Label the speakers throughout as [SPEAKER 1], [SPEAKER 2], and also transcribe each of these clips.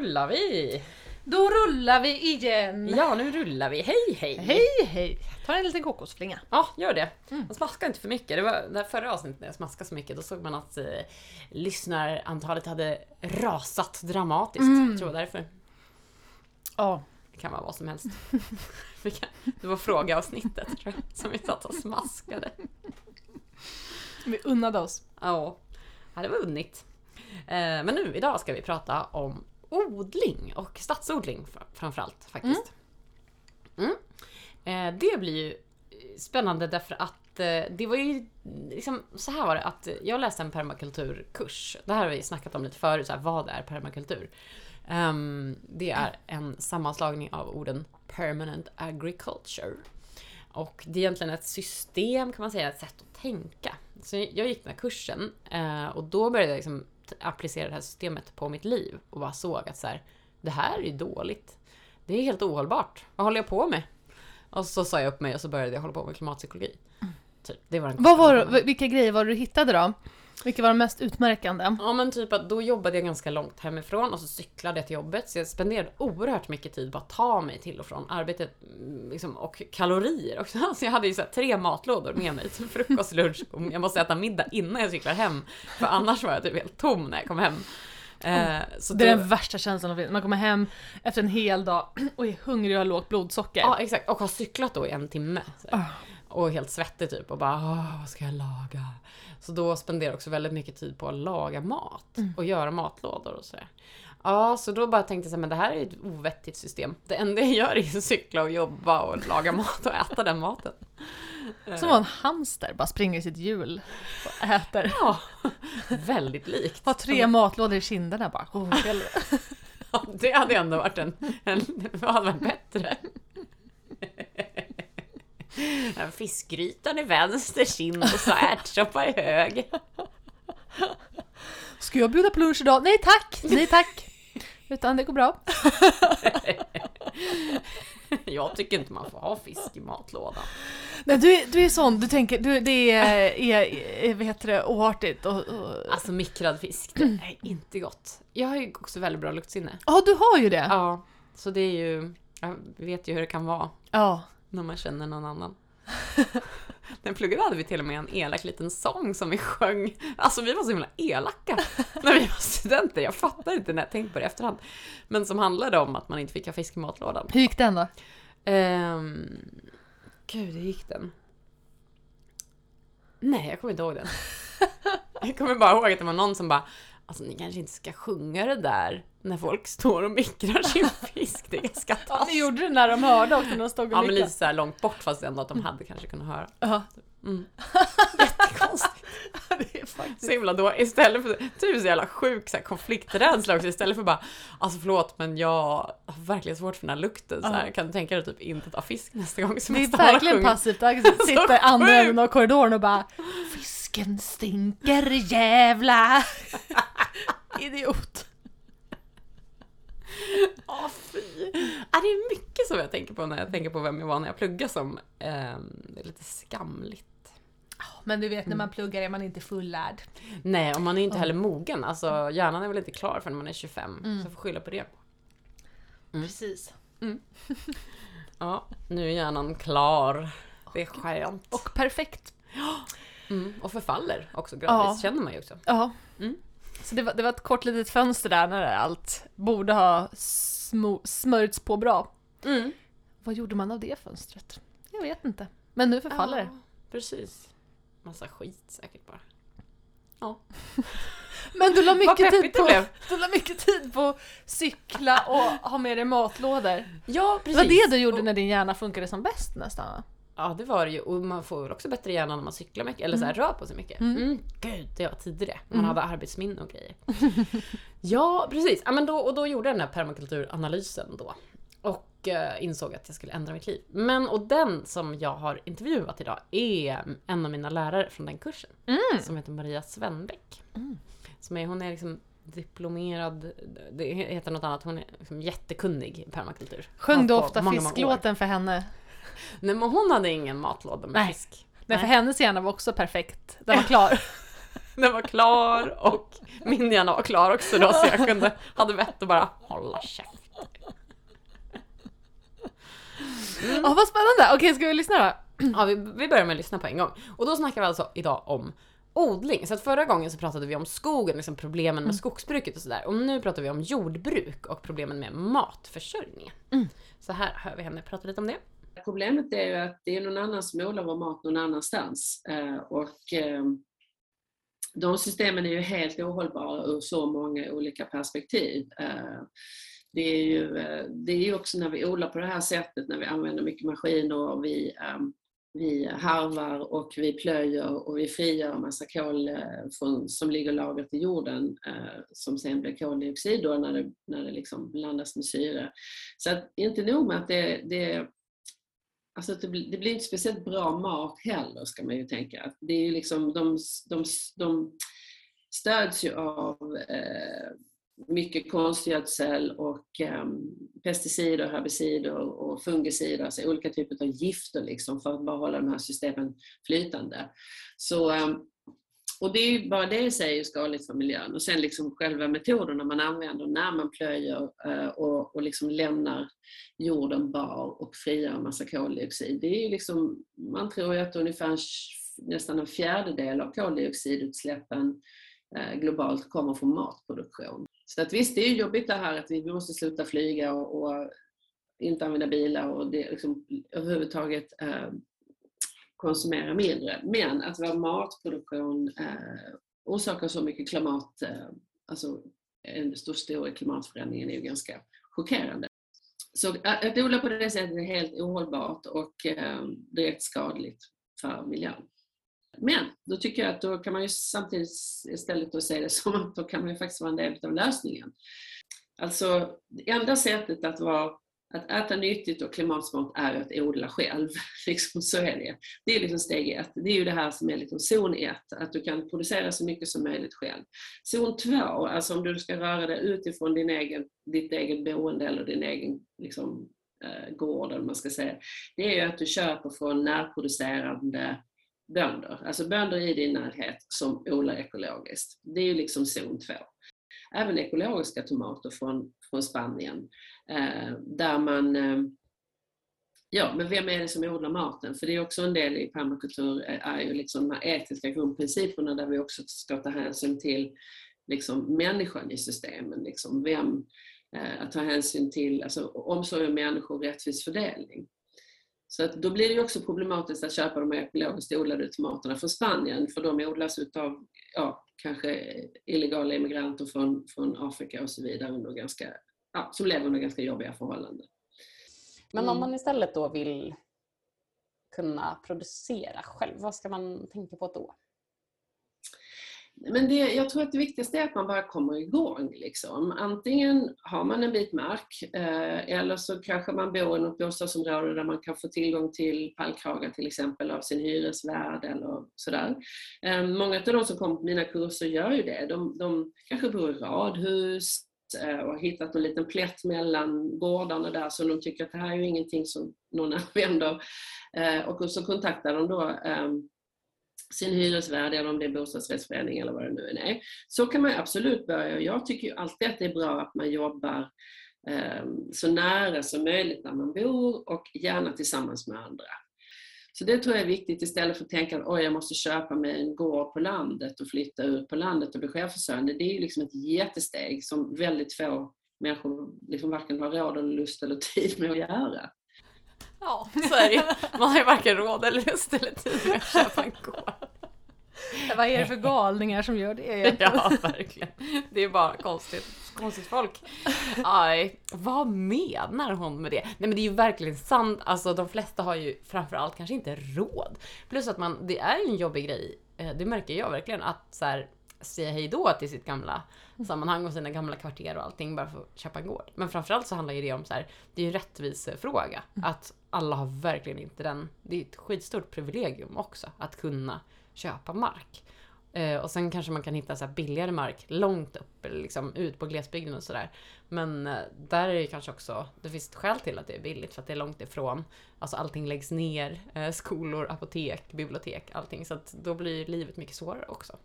[SPEAKER 1] rullar vi!
[SPEAKER 2] Då rullar vi igen!
[SPEAKER 1] Ja, nu rullar vi. Hej hej!
[SPEAKER 2] Hej hej! Ta en liten kokosflinga.
[SPEAKER 1] Ja, gör det.
[SPEAKER 2] Mm.
[SPEAKER 1] Man smaskar inte för mycket. Det var det förra avsnittet när jag smaskade så mycket, då såg man att eh, lyssnarantalet hade rasat dramatiskt.
[SPEAKER 2] Mm.
[SPEAKER 1] Jag tror därför.
[SPEAKER 2] Ja.
[SPEAKER 1] Det kan vara vad som helst. Det var frågeavsnittet tror jag, som vi satt och smaskade.
[SPEAKER 2] Vi unnade oss.
[SPEAKER 1] Ja, ja det var unnigt. Eh, Men nu, idag ska vi prata om odling och stadsodling framförallt faktiskt. Mm. Mm. Eh, det blir ju eh, spännande därför att eh, det var ju mm, liksom, så här var det att jag läste en permakulturkurs. Det här har vi snackat om lite förut, så här, vad är permakultur? Um, det är en sammanslagning av orden permanent agriculture. Och det är egentligen ett system kan man säga, ett sätt att tänka. Så jag gick den här kursen och då började jag liksom applicera det här systemet på mitt liv och bara såg att så här, det här är dåligt. Det är helt ohållbart. Vad håller jag på med? Och så sa jag upp mig och så började jag hålla på med klimatpsykologi. Typ, det var den
[SPEAKER 2] Vad var, vilka grejer var det du hittade då? Vilka var de mest utmärkande?
[SPEAKER 1] Ja men typ att då jobbade jag ganska långt hemifrån och så cyklade jag till jobbet så jag spenderade oerhört mycket tid på att ta mig till och från arbetet mm, liksom, och kalorier också. Så jag hade ju så tre matlådor med mig till frukost, lunch och jag måste äta middag innan jag cyklar hem. För annars var jag typ helt tom när jag kom hem. Eh, så
[SPEAKER 2] Det är den värsta känslan finns. Man kommer hem efter en hel dag och är hungrig och har lågt blodsocker.
[SPEAKER 1] Ja exakt, och har cyklat då i en timme.
[SPEAKER 2] Ah.
[SPEAKER 1] Och helt svettig typ och bara vad ska jag laga? Så då spenderar jag också väldigt mycket tid på att laga mat
[SPEAKER 2] Mm.
[SPEAKER 1] och göra matlådor och sådär. Ja, så då bara tänkte jag så men det här är ju ett ovettigt system. Det enda jag gör är att cykla och jobba och laga mat och äta den maten.
[SPEAKER 2] Som var en hamster, bara springer i sitt hjul och äter.
[SPEAKER 1] Ja, väldigt likt.
[SPEAKER 2] Har tre matlådor i kinderna bara. Oh.
[SPEAKER 1] Ja, det hade ändå varit en, en vad hade varit bättre? Fiskgrytan i vänster kind och så ärtsoppa i höger.
[SPEAKER 2] Ska jag bjuda på lunch idag? Nej tack! Nej tack! Utan det går bra.
[SPEAKER 1] Jag tycker inte man får ha fisk i matlådan.
[SPEAKER 2] Nej, du, du är sån, du tänker, du, det är, är, är vad heter det, oartigt och... och...
[SPEAKER 1] Alltså mikrad fisk, det är inte gott. Jag har ju också väldigt bra luktsinne.
[SPEAKER 2] Ja, du har ju det!
[SPEAKER 1] Ja, så det är ju... Jag vet ju hur det kan vara
[SPEAKER 2] Ja.
[SPEAKER 1] När man känner någon annan. Jag pluggade hade vi till och med en elak liten sång som vi sjöng. Alltså vi var så himla elaka när vi var studenter. Jag fattar inte när jag tänkt på det i efterhand. Men som handlade om att man inte fick ha fisk i matlådan.
[SPEAKER 2] Hur gick den då?
[SPEAKER 1] Um, gud, hur gick den? Nej, jag kommer inte ihåg den. Jag kommer bara ihåg att det var någon som bara Alltså ni kanske inte ska sjunga det där när folk står och mikrar sin fisk. Det är ganska
[SPEAKER 2] Ja, ni
[SPEAKER 1] taskigt.
[SPEAKER 2] gjorde det när de hörde också, när de stod och
[SPEAKER 1] Ja men lite såhär långt bort fast ändå att de hade kanske kunnat höra.
[SPEAKER 2] Ja,
[SPEAKER 1] Mm. Jättekonstigt.
[SPEAKER 2] Det är faktiskt...
[SPEAKER 1] Så himla då istället för, typ så jävla sjuk så här, konflikträdsla också, istället för bara Alltså förlåt men jag har verkligen svårt för den här lukten så här,
[SPEAKER 2] Ja.
[SPEAKER 1] kan du tänka dig typ inte ta fisk nästa gång som
[SPEAKER 2] Det är verkligen passivt aggressivt. Sitta i andra änden av korridoren och bara Fisken stinker jävla Idiot.
[SPEAKER 1] Åh fy! Ja, det är mycket som jag tänker på när jag tänker på vem jag var när jag pluggade som är lite skamligt.
[SPEAKER 2] Men du vet när man pluggar är man inte fullärd.
[SPEAKER 1] Nej, och man är inte heller mogen. Alltså hjärnan är väl inte klar förrän man är 25.
[SPEAKER 2] Mm.
[SPEAKER 1] Så jag får skylla på det. Mm.
[SPEAKER 2] Precis.
[SPEAKER 1] Ja, nu är hjärnan klar. Det är skönt.
[SPEAKER 2] Och perfekt.
[SPEAKER 1] Mm, och förfaller också gradvis,
[SPEAKER 2] Ja.
[SPEAKER 1] känner man ju också.
[SPEAKER 2] Ja.
[SPEAKER 1] Mm.
[SPEAKER 2] Så det var, det var ett kort litet fönster där när allt borde ha smörjts på bra.
[SPEAKER 1] Mm.
[SPEAKER 2] Vad gjorde man av det fönstret? Jag vet inte. Men nu förfaller det.
[SPEAKER 1] Ja, precis. Massa skit säkert bara.
[SPEAKER 2] Men du la mycket tid
[SPEAKER 1] det
[SPEAKER 2] på. Du la mycket tid på cykla och ha med dig matlådor.
[SPEAKER 1] Ja,
[SPEAKER 2] Det
[SPEAKER 1] precis.
[SPEAKER 2] var det du gjorde
[SPEAKER 1] Och-
[SPEAKER 2] när din hjärna funkade som bäst nästan?
[SPEAKER 1] Ja, det var det ju. Och man får väl också bättre hjärna när man cyklar mycket, eller så här, rör på sig mycket.
[SPEAKER 2] Mm.
[SPEAKER 1] Mm. Gud, det var tidigare. Man
[SPEAKER 2] Mm.
[SPEAKER 1] hade arbetsminne och grejer. ja, precis. Ja, men då, och då gjorde jag den här permakulturanalysen då. Och eh, insåg att jag skulle ändra mitt liv. Men, och den som jag har intervjuat idag är en av mina lärare från den kursen. Som heter Maria Svenbeck.
[SPEAKER 2] Mm.
[SPEAKER 1] Som är, hon är liksom diplomerad, det heter något annat, hon är liksom jättekunnig i permakultur.
[SPEAKER 2] Sjöng du ofta
[SPEAKER 1] många, många
[SPEAKER 2] fisklåten för henne?
[SPEAKER 1] Nej men hon hade ingen matlåda med
[SPEAKER 2] Nej.
[SPEAKER 1] fisk.
[SPEAKER 2] Nej, för hennes hjärna var också perfekt. Den var klar.
[SPEAKER 1] Den var klar och min hjärna var klar också då så jag kunde, hade vett att bara hålla käft.
[SPEAKER 2] Åh vad spännande! Okej, ska vi lyssna då?
[SPEAKER 1] Ja, vi, vi börjar med att lyssna på en gång. Och då snackar vi alltså idag om odling. Så att förra gången så pratade vi om skogen, liksom problemen med skogsbruket och sådär. Och nu pratar vi om jordbruk och problemen med matförsörjningen.
[SPEAKER 2] Mm.
[SPEAKER 1] Så här hör vi henne prata lite om det.
[SPEAKER 3] Problemet är ju att det är någon annan som odlar vår mat någon annanstans. Eh, och eh, de systemen är ju helt ohållbara ur så många olika perspektiv. Det är, ju, eh, det är ju också när vi odlar på det här sättet, när vi använder mycket maskiner och vi, ehm, vi harvar och vi plöjer och vi frigör massa kol eh, från, som ligger lagrat i jorden eh, som sen blir koldioxid då när det, när det liksom blandas med syre. Så att, inte nog med att det, det Alltså det, blir, det blir inte speciellt bra mat heller ska man ju tänka. Det är ju liksom, de, de, de stöds ju av eh, mycket konstgödsel och ehm, pesticider, herbicider och fungicider, alltså olika typer av gifter liksom för att bara hålla de här systemen flytande. Så, ehm, och det är ju bara det i sig är skadligt för miljön. Och sen liksom själva metoderna man använder när man plöjer eh, och, och liksom lämnar jorden bar och frigör en massa koldioxid. Det är ju liksom, man tror ju att ungefär nästan en fjärdedel av koldioxidutsläppen eh, globalt kommer från matproduktion. Så att visst, det är jobbigt det här att vi måste sluta flyga och, och inte använda bilar och det, liksom, överhuvudtaget eh, konsumera mindre. Men att vår matproduktion eh, orsakar så mycket klimat, eh, alltså en stor, stor klimatförändring är ju ganska chockerande. Så att odla på det sättet är helt ohållbart och eh, direkt skadligt för miljön. Men då tycker jag att då kan man ju samtidigt istället då se det som att då kan man ju faktiskt vara en del av lösningen. Alltså, det enda sättet att vara att äta nyttigt och klimatsmart är att odla själv. Liksom, så är det. Det är liksom steg ett. Det är ju det här som är liksom zon ett, att du kan producera så mycket som möjligt själv. Zon två, alltså om du ska röra dig utifrån din egen, ditt eget boende eller din egen liksom, eh, gård, eller man ska säga, det är ju att du köper från närproducerande bönder, alltså bönder i din närhet som odlar ekologiskt. Det är ju liksom zon två. Även ekologiska tomater från, från Spanien Eh, där man eh, Ja, men vem är det som odlar maten? För det är också en del i permakultur, eh, är ju liksom de här etiska grundprinciperna där vi också ska ta hänsyn till liksom människan i systemen. Liksom vem, eh, att ta hänsyn till alltså, omsorg om människor och rättvis fördelning. Så att då blir det också problematiskt att köpa de ekologiskt odlade tomaterna från Spanien för de odlas utav ja, kanske illegala immigranter från, från Afrika och så vidare under ganska ja, som lever under ganska jobbiga förhållanden.
[SPEAKER 1] Men om mm. man istället då vill kunna producera själv, vad ska man tänka på då?
[SPEAKER 3] Men det, jag tror att det viktigaste är att man bara kommer igång. Liksom. Antingen har man en bit mark eh, eller så kanske man bor i något bostadsområde där man kan få tillgång till pallkragar till exempel av sin hyresvärd eller sådär. Eh, många av de som kommer på mina kurser gör ju det. De, de kanske bor i radhus Eh, och hittat en liten plätt mellan gårdarna där så de tycker att det här är ju ingenting som någon använder. Eh, och så kontaktar de då ehm, sin hyresvärd eller om det är bostadsrättsförening eller vad det nu är. Så kan man absolut börja. Jag tycker ju alltid att det är bra att man jobbar eh, så nära som möjligt där man bor och gärna tillsammans med andra. Så det tror jag är viktigt istället för att tänka att jag måste köpa mig en gård på landet och flytta ut på landet och bli självförsörjande. Det är ju liksom ett jättesteg som väldigt få människor liksom varken har råd eller lust eller tid med att göra.
[SPEAKER 1] Ja, så är det Man har ju varken råd eller lust eller tid med att köpa en gård.
[SPEAKER 2] Vad är det för galningar som gör det
[SPEAKER 1] egentligen? Ja, verkligen. Det är bara konstigt, konstigt folk. Aj, vad menar hon med det? Nej men det är ju verkligen sant. Alltså de flesta har ju framförallt kanske inte råd. Plus att man, det är ju en jobbig grej. Eh, det märker jag verkligen att så här, säga hej då till sitt gamla sammanhang och sina gamla kvarter och allting bara för att köpa en gård. Men framförallt så handlar ju det om så här, det är ju en rättvisefråga. Att alla har verkligen inte den, det är ett skitstort privilegium också att kunna köpa mark. Eh, och sen kanske man kan hitta så billigare mark långt upp, liksom ut på glesbygden och sådär. Men eh, där är det kanske också, det finns ett skäl till att det är billigt för att det är långt ifrån. Alltså allting läggs ner, eh, skolor, apotek, bibliotek, allting. Så att då blir livet mycket svårare också.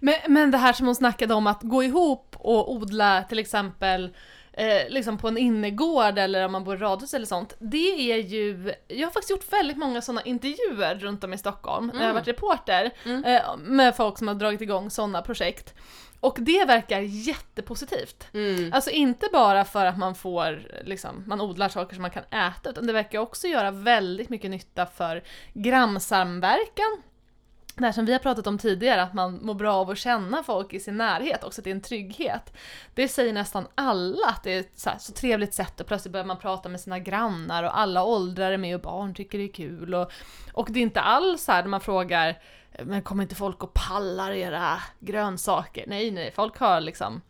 [SPEAKER 2] Men, men det här som hon snackade om att gå ihop och odla till exempel eh, liksom på en innergård eller om man bor i radhus eller sånt. Det är ju, jag har faktiskt gjort väldigt många sådana intervjuer runt om i Stockholm när jag har varit reporter
[SPEAKER 1] Mm.
[SPEAKER 2] eh, med folk som har dragit igång sådana projekt. Och det verkar jättepositivt.
[SPEAKER 1] Mm.
[SPEAKER 2] Alltså inte bara för att man får, liksom, man odlar saker som man kan äta, utan det verkar också göra väldigt mycket nytta för grannsamverkan. Det här som vi har pratat om tidigare, att man mår bra av att känna folk i sin närhet, också att det är en trygghet. Det säger nästan alla att det är ett så, här, så trevligt sätt och plötsligt börjar man prata med sina grannar och alla åldrar är med och barn tycker det är kul. Och, och det är inte alls så här när man frågar men kommer inte folk och pallar era grönsaker? Nej, nej, folk har liksom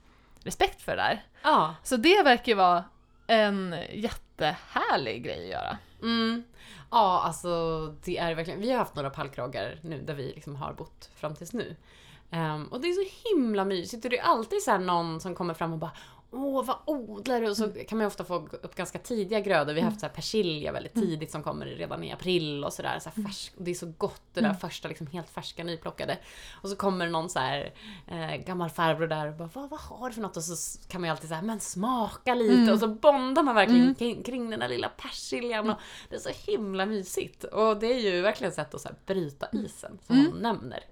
[SPEAKER 2] respekt för det där.
[SPEAKER 1] Ja.
[SPEAKER 2] Så det verkar ju vara en jättehärlig grej att göra.
[SPEAKER 1] Mm. Ja, alltså det är verkligen. Vi har haft några pallkragar nu där vi liksom har bott fram tills nu. Um, och det är så himla mysigt och det är alltid så här någon som kommer fram och bara Åh, vad odlar du? Och så kan man ju ofta få upp ganska tidiga grödor. Vi har haft så här persilja väldigt tidigt som kommer redan i april och sådär. Så färsk, det är så gott det där första liksom helt färska nyplockade. Och så kommer någon så här eh, gammal farbror där och bara vad, vad har du för något? Och så kan man ju alltid säga men smaka lite och så bondar man verkligen kring, kring den där lilla persiljan. Och det är så himla mysigt. Och det är ju verkligen ett sätt att så här bryta isen som hon nämner.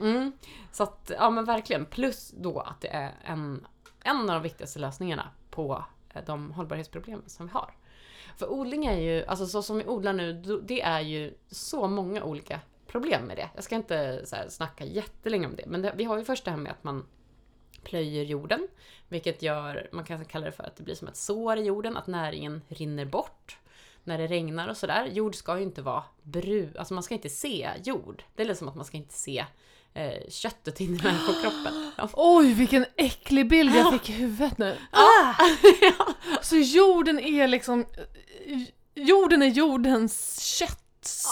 [SPEAKER 1] Mm. Så att, ja men verkligen. Plus då att det är en, en av de viktigaste lösningarna på eh, de hållbarhetsproblemen som vi har. För odling är ju, alltså så som vi odlar nu, det är ju så många olika problem med det. Jag ska inte så här, snacka jättelänge om det, men det, vi har ju först det här med att man plöjer jorden, vilket gör, man kan kalla det för att det blir som ett sår i jorden, att näringen rinner bort när det regnar och sådär. Jord ska ju inte vara brun, alltså man ska inte se jord. Det är lite som att man ska inte se eh, köttet in i människokroppen. Ja.
[SPEAKER 2] Oj, vilken äcklig bild jag fick i huvudet nu.
[SPEAKER 1] Ah!
[SPEAKER 2] Så jorden är liksom... Jorden är jordens kött.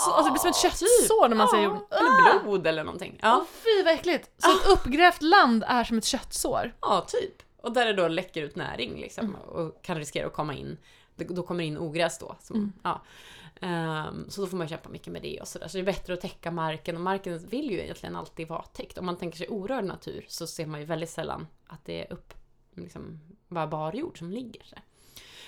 [SPEAKER 2] Alltså det blir som ett köttsår när man säger jord.
[SPEAKER 1] Ja, eller blod eller någonting.
[SPEAKER 2] Ja.
[SPEAKER 1] Ja,
[SPEAKER 2] Fy vad äckligt! Så ett uppgrävt land är som ett köttsår.
[SPEAKER 1] ja, typ. Och där det då läcker ut näring liksom och kan riskera att komma in. det- Då kommer in ogräs då. Som, ja. Um, så då får man kämpa mycket med det och sådär. Så det är bättre att täcka marken och marken vill ju egentligen alltid vara täckt. Om man tänker sig orörd natur så ser man ju väldigt sällan att det är upp, liksom, bara bar jord som ligger. Så.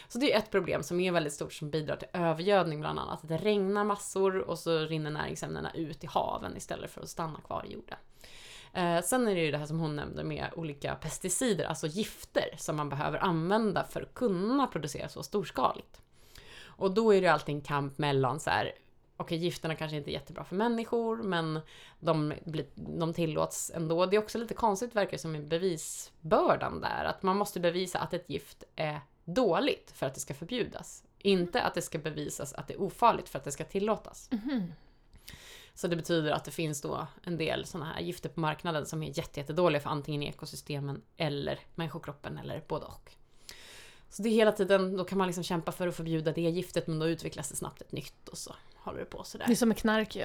[SPEAKER 1] Så det är ett problem som är väldigt stort som bidrar till övergödning bland annat. Det regnar massor och så rinner näringsämnena ut i haven istället för att stanna kvar i jorden. Eh, sen är det ju det här som hon nämnde med olika pesticider, alltså gifter som man behöver använda för att kunna producera så storskaligt. Och då är det alltid en kamp mellan så här, okej gifterna kanske inte är jättebra för människor men de, blir, de tillåts ändå. Det är också lite konstigt verkar det som med bevisbördan där, att man måste bevisa att ett gift är dåligt för att det ska förbjudas. Inte att det ska bevisas att det är ofarligt för att det ska tillåtas. Så det betyder att det finns då en del sådana här gifter på marknaden som är jätte, jättedåliga för antingen ekosystemen eller människokroppen eller både och. Så det är hela tiden, då kan man liksom kämpa för att förbjuda det giftet men då utvecklas det snabbt ett nytt och så håller det på sådär.
[SPEAKER 2] Det är som med knark ju.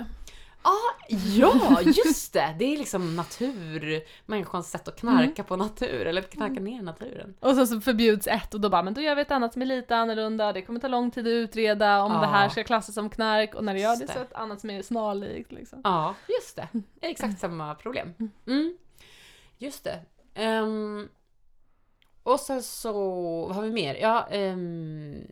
[SPEAKER 1] Ja, just det! Det är liksom natur, människans sätt att knarka på natur eller knarka ner naturen.
[SPEAKER 2] Och sen så förbjuds ett och då bara, men då gör vi ett annat som är lite annorlunda, det kommer ta lång tid att utreda om
[SPEAKER 1] Ja.
[SPEAKER 2] det här ska klassas som knark och när det gör
[SPEAKER 1] Just
[SPEAKER 2] det så
[SPEAKER 1] det.
[SPEAKER 2] ett annat som är snarlikt liksom.
[SPEAKER 1] Ja, just det. Exakt samma problem. Mm. Just det. Ehm, och sen så, vad har vi mer? Ja, eh,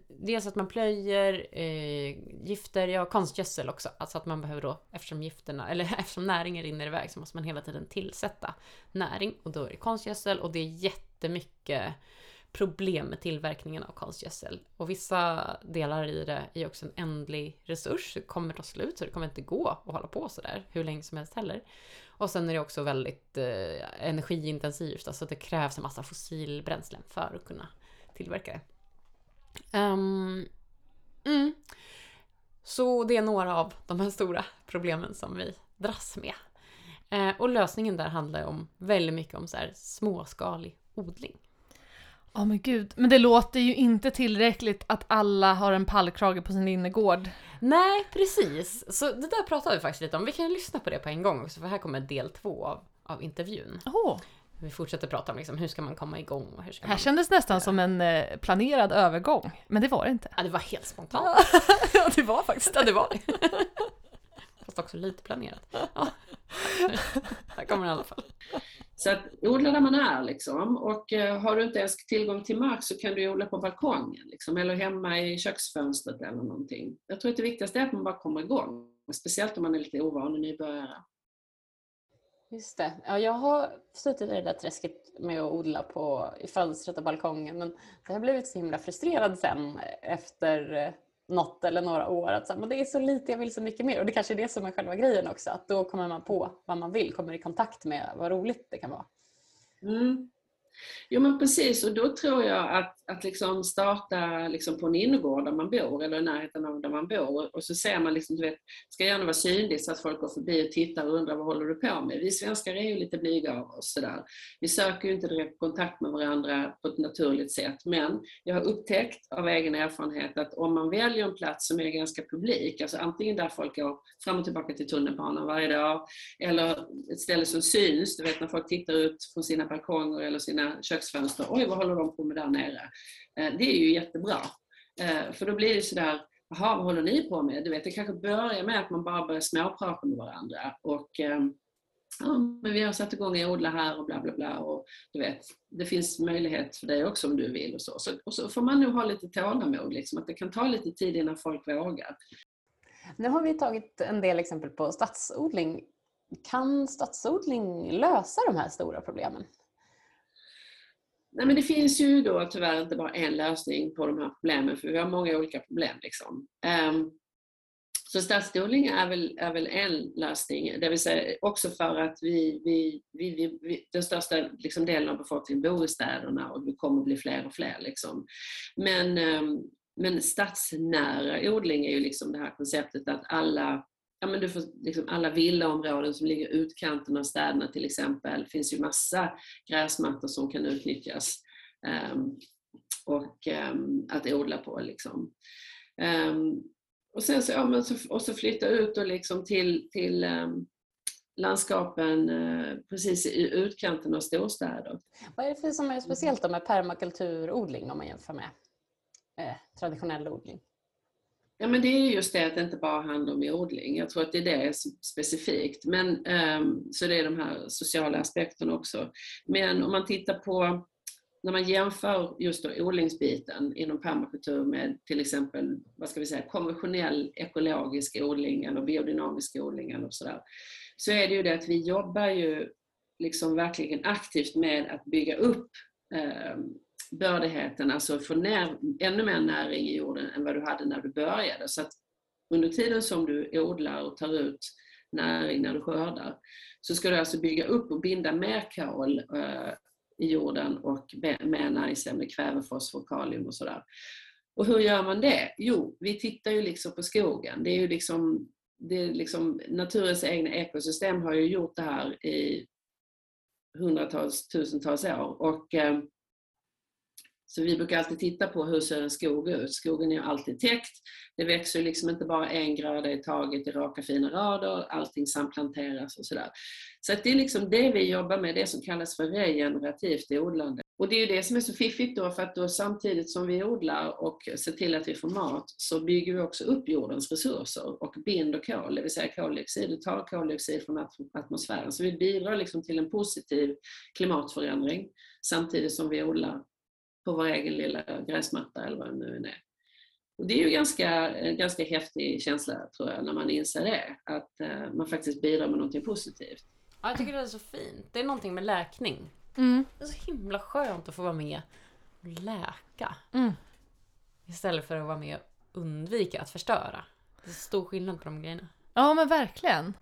[SPEAKER 1] dels att man plöjer, eh, gifter, ja konstgödsel också. Alltså att man behöver då, eftersom gifterna, eller eftersom näringen rinner iväg så måste man hela tiden tillsätta näring. Och då är det konstgödsel och det är jättemycket problem med tillverkningen av konstgödsel. Och vissa delar i det är också en ändlig resurs. Det kommer ta slut så det kommer inte gå att hålla på sådär hur länge som helst heller. Och sen är det också väldigt eh, energiintensivt, alltså det krävs en massa fossilbränslen för att kunna tillverka det. Um, mm. Så det är några av de här stora problemen som vi dras med. Eh, och lösningen där handlar om väldigt mycket om så här småskalig odling.
[SPEAKER 2] Ja men gud, men det låter ju inte tillräckligt att alla har en pallkrage på sin innergård.
[SPEAKER 1] Nej, precis. Så det där pratade vi faktiskt lite om. Vi kan ju lyssna på det på en gång också, för här kommer del två av, av intervjun.
[SPEAKER 2] Åh,
[SPEAKER 1] Vi fortsätter prata om liksom, hur ska man komma igång och hur ska
[SPEAKER 2] här
[SPEAKER 1] man...
[SPEAKER 2] kändes nästan som en eh, planerad övergång, men det var det inte.
[SPEAKER 1] Ja, det var helt spontant.
[SPEAKER 2] ja, det var faktiskt
[SPEAKER 1] Ja, det var det. fast också lite planerat. Ja. Här kommer det i alla fall.
[SPEAKER 3] Så att odla där man är liksom. Och eh, har du inte ens tillgång till mark så kan du odla på balkongen liksom, eller hemma i köksfönstret eller någonting. Jag tror att det viktigaste är att man bara kommer igång. Speciellt om man är lite ovan och nybörjare.
[SPEAKER 1] Just det. Ja, jag har suttit i det där träsket med att odla på, i fönstret och balkongen men jag har blivit så himla frustrerad sen efter eh, något eller några år att så här, men det är så lite, jag vill så mycket mer och det kanske är det som är själva grejen också att då kommer man på vad man vill, kommer i kontakt med vad roligt det kan vara.
[SPEAKER 3] Mm. Jo men precis och då tror jag att, att liksom starta liksom på en innergård där man bor eller i närheten av där man bor och så ser man liksom, du vet, ska gärna vara synligt så att folk går förbi och tittar och undrar vad håller du på med? Vi svenskar är ju lite blyga av oss sådär. Vi söker ju inte direkt kontakt med varandra på ett naturligt sätt men jag har upptäckt av egen erfarenhet att om man väljer en plats som är ganska publik, alltså antingen där folk går fram och tillbaka till tunnelbanan varje dag eller ett ställe som syns, du vet när folk tittar ut från sina balkonger eller sina köksfönster. Oj, vad håller de på med där nere? Eh, det är ju jättebra. Eh, för då blir det sådär, jaha, vad håller ni på med? Du vet, det kanske börjar med att man bara börjar småprata med varandra. Och, ehm, ja, men vi har satt igång att odla här och bla bla bla. Och, du vet, det finns möjlighet för dig också om du vill. Och så. Så, och så får man nog ha lite tålamod, liksom, att det kan ta lite tid innan folk vågar.
[SPEAKER 1] Nu har vi tagit en del exempel på stadsodling. Kan stadsodling lösa de här stora problemen?
[SPEAKER 3] Nej, men det finns ju då tyvärr inte bara en lösning på de här problemen, för vi har många olika problem. Liksom. Um, så stadsodling är väl, är väl en lösning, det vill säga också för att vi, vi, vi, vi den största liksom, delen av befolkningen bor i städerna och vi kommer bli fler och fler. Liksom. Men, um, men stadsnära odling är ju liksom det här konceptet att alla ja, men du får liksom alla villaområden som ligger i utkanten av städerna till exempel, det finns ju massa gräsmattor som kan utnyttjas um, och um, att odla på. Liksom. Um, och sen så, ja, men så, och så flytta ut och liksom till, till landskapen eh, precis i utkanten av storstäder.
[SPEAKER 1] Vad är det för som är speciellt med permakulturodling om man jämför med eh, traditionell odling?
[SPEAKER 3] Ja, men det är just det att det inte bara handlar om odling. Jag tror att det är det specifikt. Men, um, så det är de här sociala aspekterna också. Men om man tittar på när man jämför just då odlingsbiten inom permakultur med till exempel vad ska vi säga, konventionell ekologisk odling eller biodynamisk odling eller sådär, så är det ju det att vi jobbar ju liksom verkligen aktivt med att bygga upp ehm, bördigheten, alltså få ner ännu mer näring i jorden än vad du hade när du började. Så att under tiden som du odlar och tar ut näring när du skördar så ska du alltså bygga upp och binda mer kol eh, i jorden och mer näringsämne, kväve, fosfor, kalium och sådär. Och hur gör man det? Jo, vi tittar ju liksom på skogen. Det är ju liksom, det är liksom naturens egna ekosystem har ju gjort det här i hundratals, tusentals år. Och, eh, så vi brukar alltid titta på hur ser en skog ut. Skogen är ju alltid täckt. Det växer liksom inte bara en gröda i taget i raka fina rader. Allting samplanteras och sådär. Så att det är liksom det vi jobbar med, det som kallas för regenerativt odlande. Och det är ju det som är så fiffigt då, för att då samtidigt som vi odlar och ser till att vi får mat så bygger vi också upp jordens resurser och binder kol, det vill säga koldioxid, och tar koldioxid från atmosfären. Så vi bidrar liksom till en positiv klimatförändring samtidigt som vi odlar på vår egen lilla gräsmatta eller vad det nu är. Och det är ju ganska, en ganska häftig känsla tror jag när man inser det, att uh, man faktiskt bidrar med någonting positivt.
[SPEAKER 1] Ja, jag tycker det är så fint. Det är någonting med läkning. Mm. Det är så himla skönt att få vara med och läka. Mm. Istället för att vara med och undvika att förstöra. Det är stor skillnad på de grejerna.
[SPEAKER 2] Ja men verkligen.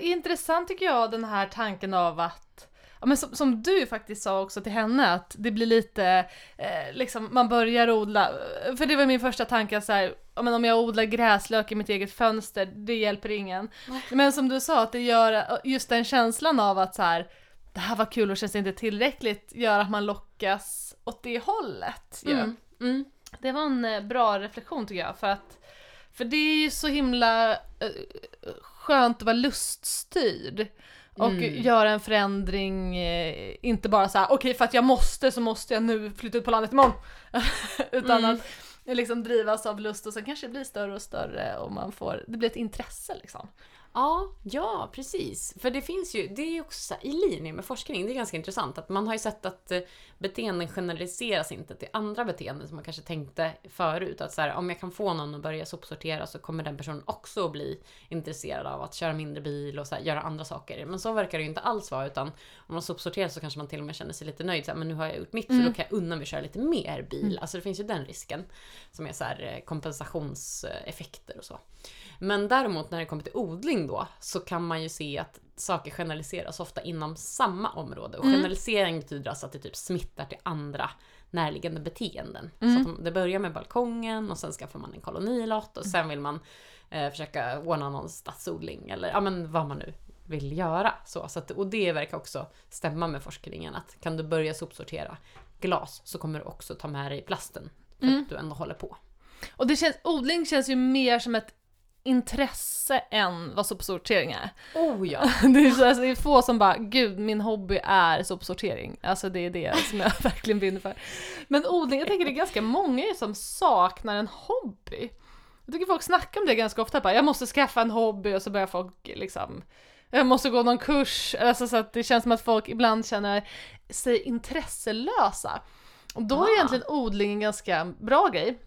[SPEAKER 2] Intressant tycker jag den här tanken av att ja, men som, som, du faktiskt sa också till henne, att det blir lite, eh, liksom, man börjar odla, för det var min första tanke så här, ja, men om jag odlar gräslök i mitt eget fönster, det hjälper ingen. Nej. Men som du sa, att det gör, just den känslan av att så här, det här var kul och känns inte tillräckligt, gör att man lockas åt det hållet. Mm. Mm. Det var en eh, bra reflektion tycker jag, för att för det är ju så himla uh, skönt att vara luststyrd. Och mm. göra en förändring, eh, inte bara så okej okay, för att jag måste så måste jag nu flytta ut på landet imorgon. Utan mm. att liksom drivas av lust och sen kanske det blir större och större och man får, det blir ett intresse liksom.
[SPEAKER 1] Ja, ja precis. För det finns ju, det är ju också i linje med forskning, det är ganska intressant att man har ju sett att eh, beteenden generaliseras inte till andra beteenden som man kanske tänkte förut. Att så här, om jag kan få någon att börja sopsortera så kommer den personen också att bli intresserad av att köra mindre bil och här, göra andra saker. Men så verkar det ju inte alls vara utan om man sopsorterar så kanske man till och med känner sig lite nöjd. Så här, men nu har jag gjort mitt så då kan jag unna mig att köra lite mer bil. Alltså det finns ju den risken. Som är så här eh, kompensationseffekter och så. Men däremot när det kommer till odling då så kan man ju se att saker generaliseras ofta inom samma område. Och generalisering betyder alltså att det typ smittar till andra närliggande beteenden. Så att de- det börjar med balkongen och sen skaffar man en kolonilott och sen vill man eh, försöka ordna någon stadsodling eller ja men vad man nu vill göra. Så, så att, och det verkar också stämma med forskningen att kan du börja sopsortera glas så kommer du också ta med dig plasten. För att du ändå håller på.
[SPEAKER 2] Och det känns, odling känns ju mer som ett intresse än vad sopsortering är.
[SPEAKER 1] Oh ja!
[SPEAKER 2] Det är, så, alltså, det är få som bara, gud min hobby är sopsortering. Alltså det är det som jag verkligen brinner för. Men odling, jag tänker det är ganska många som saknar en hobby. Jag tycker folk snackar om det ganska ofta, bara, jag måste skaffa en hobby och så börjar folk liksom jag måste gå någon kurs, alltså så att det känns som att folk ibland känner sig intresselösa. Och då är
[SPEAKER 1] Ah.
[SPEAKER 2] egentligen odling en ganska bra grej.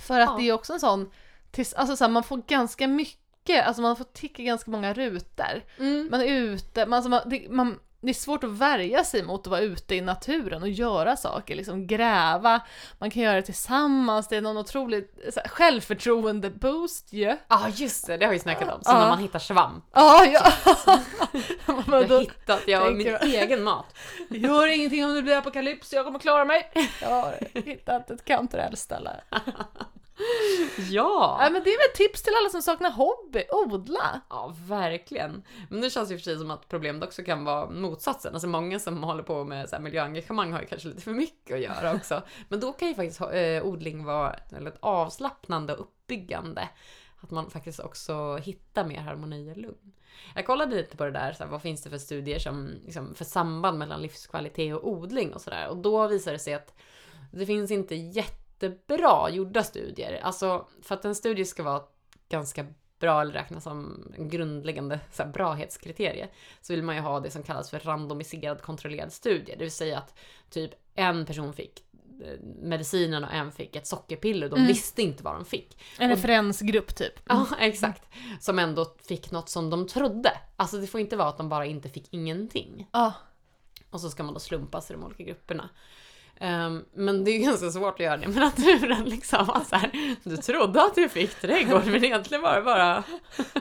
[SPEAKER 2] För att
[SPEAKER 1] Ja.
[SPEAKER 2] det är också en sån, tills, alltså så här, man får ganska mycket, alltså man får ticka ganska många rutor.
[SPEAKER 1] Mm.
[SPEAKER 2] Man är ute, man, alltså man, det, man, det är svårt att värja sig mot att vara ute i naturen och göra saker, liksom gräva, man kan göra det tillsammans, det är någon otrolig självförtroende-boost ju. Ja,
[SPEAKER 1] Ja just det, det har vi snackat om. Som
[SPEAKER 2] Ja.
[SPEAKER 1] när man hittar svamp.
[SPEAKER 2] ja. ja.
[SPEAKER 1] Jag har hittat, jag min
[SPEAKER 2] tänker
[SPEAKER 1] egen mat.
[SPEAKER 2] gör ingenting om det blir apokalyps, jag kommer klara mig. Jag har hittat ett kantarellställe.
[SPEAKER 1] Ja!
[SPEAKER 2] Ja, men det är väl ett tips till alla som saknar hobby, odla.
[SPEAKER 1] Ja, verkligen. Men det känns ju för sig som att problemet också kan vara motsatsen. Alltså många som håller på med så här miljöengagemang har ju kanske lite för mycket att göra också. Men då kan ju faktiskt eh, odling vara väldigt avslappnande och uppbyggande. Att man faktiskt också hittar mer harmoni och lugn. Jag kollade lite på det där, så här, vad finns det för studier som, liksom, för samband mellan livskvalitet och odling och sådär. Och då visar det sig att det finns inte jättebra gjorda studier. Alltså, för att en studie ska vara ganska bra eller räknas som en grundläggande så här, bråhetskriterie så vill man ju ha det som kallas för randomiserad kontrollerad studie. Det vill säga att typ en person fick eh, medicinen och en fick ett sockerpiller. De visste inte vad de fick.
[SPEAKER 2] En
[SPEAKER 1] Och-
[SPEAKER 2] referensgrupp typ.
[SPEAKER 1] Ja, exakt. Som ändå fick något som de trodde. Alltså det får inte vara att de bara inte fick ingenting.
[SPEAKER 2] Ja.
[SPEAKER 1] Och så ska man då slumpas i de olika grupperna. Um, men det är ju ganska svårt att göra det med naturen liksom. Att så här, du trodde att du fick trädgård men egentligen var det bara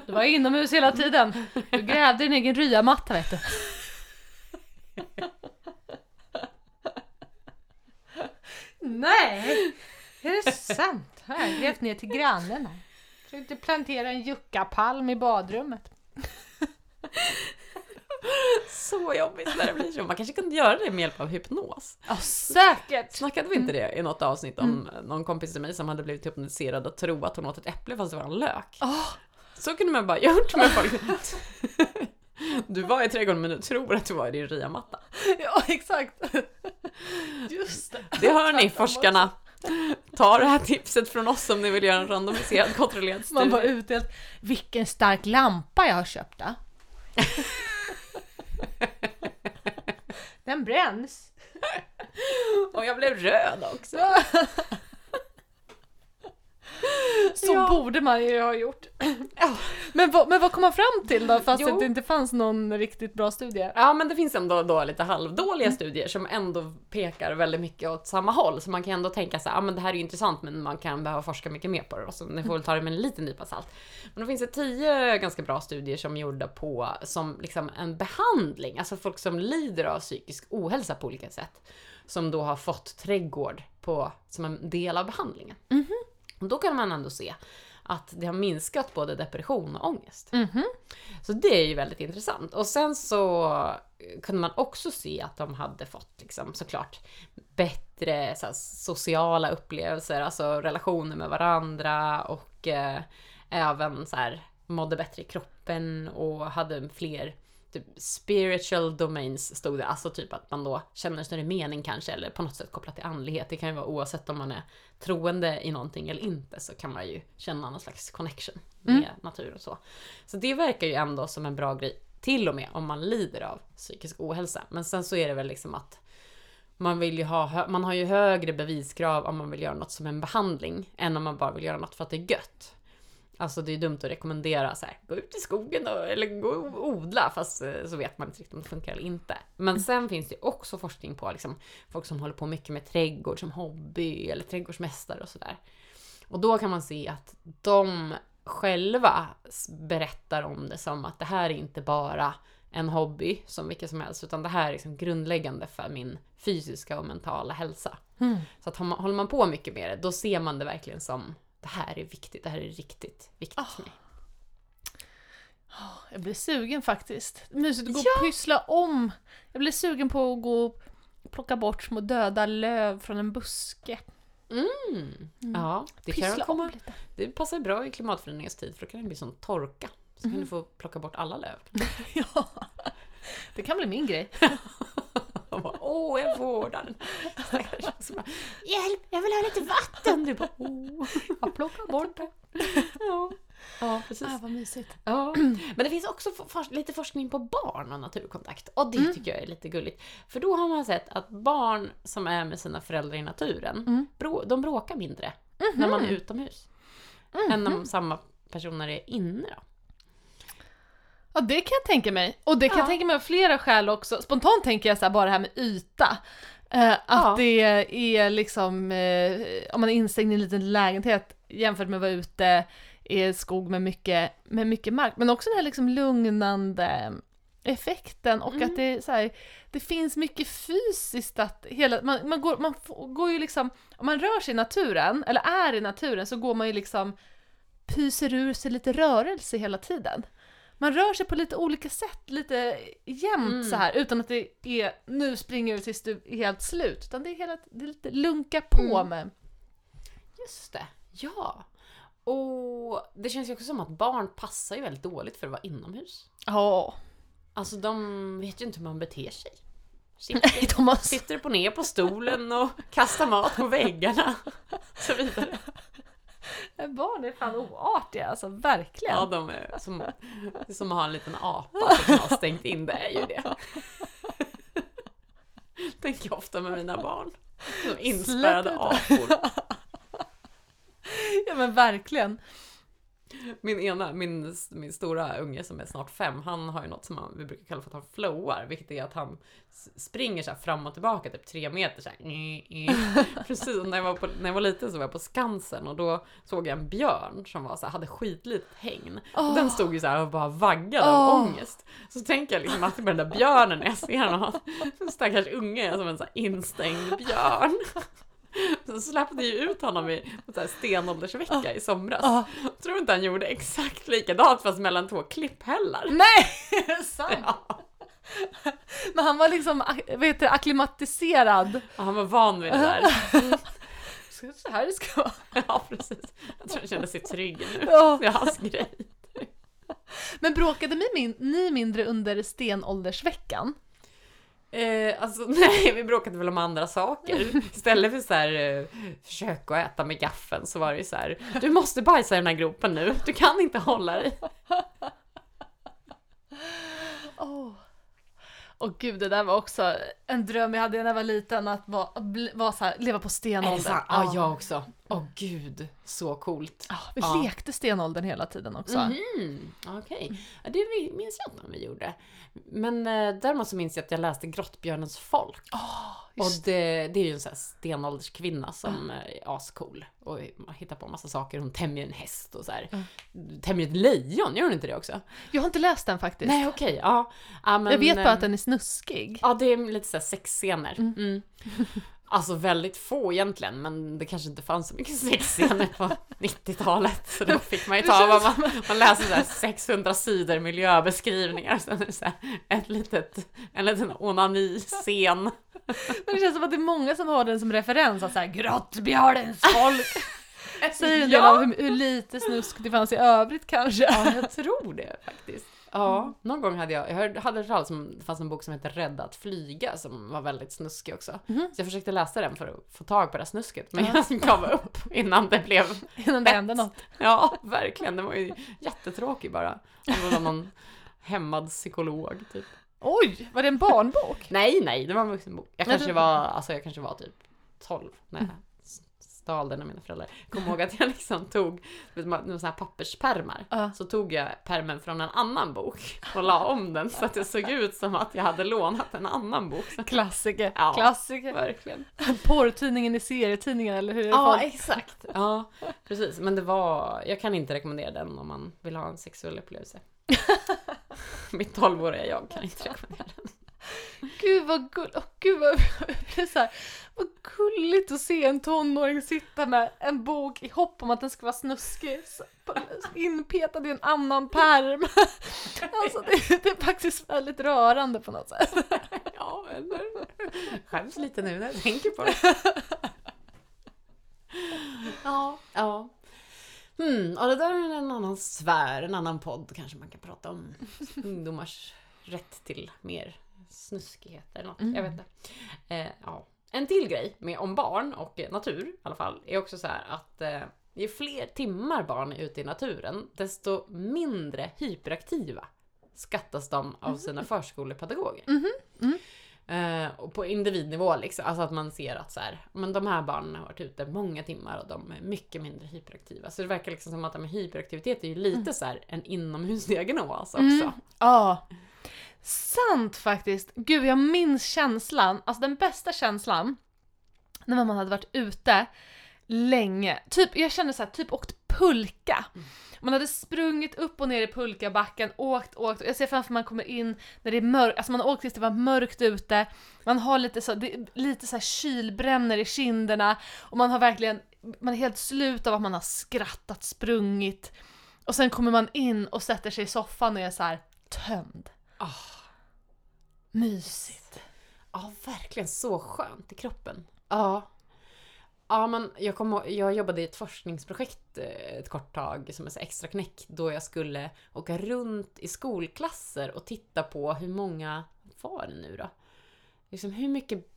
[SPEAKER 2] Du var inomhus hela tiden. Du grävde din egen ryamatta vet du. Nej, är det sant? Jag har grävt ner till grannen här. Försökte plantera en juckapalm i badrummet
[SPEAKER 1] så jobbigt när det blir så. Man kanske kunde göra det med hjälp av hypnos.
[SPEAKER 2] Ja, säkert!
[SPEAKER 1] Snackade vi inte det i något avsnitt om någon kompis till mig som hade blivit hypnotiserad och tro att hon åt ett äpple fast det var en lök?
[SPEAKER 2] Åh.
[SPEAKER 1] Så kunde man bara gjort med folk. Du var i trädgården men du tror att du var i din ryamatta.
[SPEAKER 2] Ja, exakt. Just det.
[SPEAKER 1] Det hör ni forskarna. Ta det här tipset från oss om ni vill göra en randomiserad kontrollerad
[SPEAKER 2] Man var
[SPEAKER 1] studie.
[SPEAKER 2] ute Vilken stark lampa jag har köpt då. Den bränns.
[SPEAKER 1] Och jag blev röd också.
[SPEAKER 2] Så
[SPEAKER 1] Ja.
[SPEAKER 2] borde man ju ha gjort. Men, vad, men vad kom man fram till då, fast
[SPEAKER 1] Jo.
[SPEAKER 2] det inte fanns någon riktigt bra studie?
[SPEAKER 1] Ja men det finns ändå då lite halvdåliga studier som ändå pekar väldigt mycket åt samma håll. Så man kan ändå tänka så här, ja men det här är intressant men man kan behöva forska mycket mer på det. Så ni får väl ta det med en liten nypa salt. Men då finns det tio ganska bra studier som är gjorda på som liksom en behandling. Alltså folk som lider av psykisk ohälsa på olika sätt. Som då har fått trädgård på, som en del av behandlingen. Och då kan man ändå se att det har minskat både depression och ångest.
[SPEAKER 2] Mhm.
[SPEAKER 1] Så det är ju väldigt intressant. Och sen så kunde man också se att de hade fått liksom, såklart bättre så här, sociala upplevelser, alltså relationer med varandra och eh, även så här, mådde bättre i kroppen och hade fler typ spiritual domains stod det, alltså typ att man då känner större mening kanske, eller på något sätt kopplat till andlighet. Det kan ju vara oavsett om man är troende i någonting eller inte, så kan man ju känna någon slags connection med
[SPEAKER 2] Mm.
[SPEAKER 1] natur och så. Så det verkar ju ändå som en bra grej, till och med om man lider av psykisk ohälsa. Men sen så är det väl liksom att man vill ju ha, man har ju högre beviskrav om man vill göra något som en behandling, än om man bara vill göra något för att det är gött. Alltså det är dumt att rekommendera så här, gå ut i skogen då, eller gå och odla, fast eh, så vet man inte riktigt om det funkar eller inte. Men sen finns det också forskning på liksom, folk som håller på mycket med trädgård som hobby, eller trädgårdsmästare och sådär. Och då kan man se att de själva berättar om det som att det här är inte bara en hobby som vilken som helst, utan det här är liksom grundläggande för min fysiska och mentala hälsa.
[SPEAKER 2] Mm.
[SPEAKER 1] Så att håller man på mycket med det, då ser man det verkligen som det här är viktigt, det här är riktigt viktigt för mig.
[SPEAKER 2] Jag blir sugen faktiskt. Mysigt att gå
[SPEAKER 1] Ja.
[SPEAKER 2] och pyssla om. Jag blir sugen på att gå och plocka bort små döda löv från en buske.
[SPEAKER 1] Mm. Ja, det kan
[SPEAKER 2] Pyssla
[SPEAKER 1] komma.
[SPEAKER 2] om lite.
[SPEAKER 1] Det passar bra i klimatförändringens tid, för då kan det bli sån torka. Så kan
[SPEAKER 2] Mm.
[SPEAKER 1] du få plocka bort alla löv.
[SPEAKER 2] Ja. Det kan bli min grej.
[SPEAKER 1] Och bara, Åh, jag vårdar den. Bara, Hjälp, jag vill ha lite vatten! Du bara, åh.
[SPEAKER 2] Jag plockar bort det.
[SPEAKER 1] Ja, ja precis.
[SPEAKER 2] Ah, vad mysigt.
[SPEAKER 1] Ja. Men det finns också for- lite forskning på barn och naturkontakt. Och det
[SPEAKER 2] Mm.
[SPEAKER 1] tycker jag är lite gulligt. För då har man sett att barn som är med sina föräldrar i naturen,
[SPEAKER 2] Mm.
[SPEAKER 1] brå- de bråkar mindre när man är utomhus. Än om samma personer är inne då.
[SPEAKER 2] Ja, det kan jag tänka mig. Och det kan
[SPEAKER 1] Ja.
[SPEAKER 2] jag tänka mig av flera skäl också. Spontant tänker jag så här, bara det här med yta. Eh, att
[SPEAKER 1] Ja.
[SPEAKER 2] det är liksom, eh, om man är instängd i en liten lägenhet jämfört med att vara ute i skog med mycket, med mycket mark. Men också den här liksom lugnande effekten och
[SPEAKER 1] Mm.
[SPEAKER 2] att det så här, det finns mycket fysiskt att hela, man, man, går, man får- går ju liksom, om man rör sig i naturen, eller är i naturen, så går man ju liksom pyser ur sig lite rörelse hela tiden. Man rör sig på lite olika sätt, lite jämnt
[SPEAKER 1] Mm.
[SPEAKER 2] så här utan att det är nu springer du tills du är helt slut. Utan det är, hela, det är lite lunka på
[SPEAKER 1] Mm.
[SPEAKER 2] med.
[SPEAKER 1] Just det, ja. Och det känns ju också som att barn passar ju väldigt dåligt för att vara inomhus.
[SPEAKER 2] Ja.
[SPEAKER 1] Alltså de vet ju inte hur man beter sig. Sitter, sitter på ner på stolen och kastar mat på väggarna. Så vidare.
[SPEAKER 2] Barn är fan oartiga, alltså verkligen.
[SPEAKER 1] Ja, de är som, som ha en liten apa som har stängt in, det är ju det. Tänker jag ofta med mina barn. Som inspärrade apor.
[SPEAKER 2] Ja men verkligen.
[SPEAKER 1] Min ena, min, min stora unge som är snart fem, han har ju något som man, vi brukar kalla för att han flowar, vilket är att han springer så fram och tillbaka typ tre meter så här. Precis, när jag, var på, när jag var liten så var jag på Skansen och då såg jag en björn som var så här, hade skitlitet hägn. Och den stod ju så här och bara vaggade av
[SPEAKER 2] Åh.
[SPEAKER 1] ångest. Så tänker jag liksom alltid på den där björnen när jag ser honom. Stackars unge som en så här instängd björn. Så släppte ju ut honom i så stenåldersvecka i somras.
[SPEAKER 2] Ja.
[SPEAKER 1] Tror inte han gjorde exakt likadant fast mellan två klipphällar.
[SPEAKER 2] Nej! Sant!
[SPEAKER 1] Ja,
[SPEAKER 2] Men han var liksom, vad heter det, akklimatiserad.
[SPEAKER 1] han var van vid det där.
[SPEAKER 2] Så så här det ska vara.
[SPEAKER 1] Ja, precis. Jag tror han kände sig trygg nu.
[SPEAKER 2] Ja.
[SPEAKER 1] Det är hans grej.
[SPEAKER 2] Men bråkade ni, min, ni mindre under stenåldersveckan?
[SPEAKER 1] Eh, alltså nej, vi bråkade väl om andra saker. Istället för så här eh, försök att äta med gaffeln så var det ju så här. Du måste bajsa i den här gropen nu. Du kan inte hålla dig.
[SPEAKER 2] Åh oh. gud, det där var också en dröm jag hade när jag var liten, att vara, vara så här, leva på stenåldern.
[SPEAKER 1] Ja, jag också. Åh gud, så coolt.
[SPEAKER 2] Ja, vi
[SPEAKER 1] Ja.
[SPEAKER 2] lekte stenåldern hela tiden också.
[SPEAKER 1] Mhm, Okej, ja, det minns jag inte om vi gjorde. Men eh, däremot så minns jag att jag läste Grottbjörnens folk. och
[SPEAKER 2] just
[SPEAKER 1] det, det är ju en sån här stenålderskvinna som eh, är ascool och hittar på massa saker. Hon tämjer en häst och så här. Tämjer ett lejon, gör hon inte det också?
[SPEAKER 2] Jag har inte läst den faktiskt.
[SPEAKER 1] Nej okej, ja. ja men,
[SPEAKER 2] jag vet bara
[SPEAKER 1] eh,
[SPEAKER 2] att den är snuskig.
[SPEAKER 1] Ja, det är lite såhär sexscener. Mm. Alltså väldigt få egentligen, men det kanske inte fanns så mycket sexscener på 90-talet. Så då fick man ju ta vad man, man läser så här 600 sidor miljöbeskrivningar. Sen är det så här ett litet, en liten onani-scen.
[SPEAKER 2] Men det känns som att det är många som har den som referens, att såhär grottbjörnens folk. Säger en del
[SPEAKER 1] Ja.
[SPEAKER 2] hur, hur lite snusk det fanns i övrigt kanske.
[SPEAKER 1] Ja, jag tror det faktiskt. Ja, någon gång hade jag, jag hade hört talas om, det fanns en bok som heter Rädda att flyga som var väldigt snuskig också.
[SPEAKER 2] Mhm.
[SPEAKER 1] Så jag försökte läsa den för att få tag på det här snusket, men
[SPEAKER 2] Ja.
[SPEAKER 1] jag gav upp innan det blev,
[SPEAKER 2] Innan det hände något.
[SPEAKER 1] ja verkligen, den var ju jättetråkig bara. Det var någon hämmad psykolog typ.
[SPEAKER 2] Oj, var det en barnbok?
[SPEAKER 1] Nej, nej, det var en vuxenbok. Jag kanske var, alltså jag kanske var typ 12 när jag s- stal den av mina föräldrar. Jag kommer ihåg att jag liksom tog, några såna här papperspärmar.
[SPEAKER 2] Ja.
[SPEAKER 1] Så tog jag pärmen från en annan bok och la om den så att det såg ut som att jag hade lånat en annan bok.
[SPEAKER 2] Klassiker.
[SPEAKER 1] Ja.
[SPEAKER 2] Klassiker.
[SPEAKER 1] verkligen.
[SPEAKER 2] Porrtidningen i serietidningen eller hur?
[SPEAKER 1] Ja, exakt. Ja, precis. Men det var, jag kan inte rekommendera den om man vill ha en sexuell upplevelse. Mitt 12-åriga jag kan inte rekommendera den.
[SPEAKER 2] Gud vad gulligt, oh, gud vad, så här, vad gulligt att se en tonåring sitta med en bok i hopp om att den ska vara snuskig, inpetad i en annan pärm. Alltså det, det är faktiskt väldigt rörande på något sätt.
[SPEAKER 1] Ja, eller? Skäms lite nu när jag tänker på det. Ja. Ja. Hmm, ja, det där är en annan sfär, en annan podd kanske man kan prata om. Ungdomars rätt till mer snuskighet eller något. Jag vet inte. Eh, ja. En till grej med om barn och eh, natur i alla fall är också så här att eh, ju fler timmar barn är ute i naturen desto mindre hyperaktiva skattas de av sina förskolepedagoger. Eh, och på individnivå liksom, alltså att man ser att så här, men de här barnen har varit ute många timmar och de är mycket mindre hyperaktiva. Så det verkar liksom som att det med hyperaktivitet är ju lite så här en inomhusdiagnos också.
[SPEAKER 2] Mm. Ja. Sant faktiskt. Gud, jag minns känslan, alltså den bästa känslan, när man hade varit ute länge. Typ, jag kände så här, typ åkt pulka. Man hade sprungit upp och ner i pulkabacken, åkt, åkt. Jag ser framför mig man kommer in när det är mörkt, alltså man har åkt tills det var mörkt ute. Man har lite så, det, lite så här kylbränner i kinderna och man har verkligen, man är helt slut av att man har skrattat, sprungit. Och sen kommer man in och sätter sig i soffan och är så här tömd.
[SPEAKER 1] Ah.
[SPEAKER 2] Mysigt.
[SPEAKER 1] Ja, verkligen så skönt i kroppen. Ja. Ja, men jag, kom, jag jobbade i ett forskningsprojekt eh, ett kort tag som är extra knäck då jag skulle åka runt i skolklasser och titta på hur många, var det nu då? Liksom hur mycket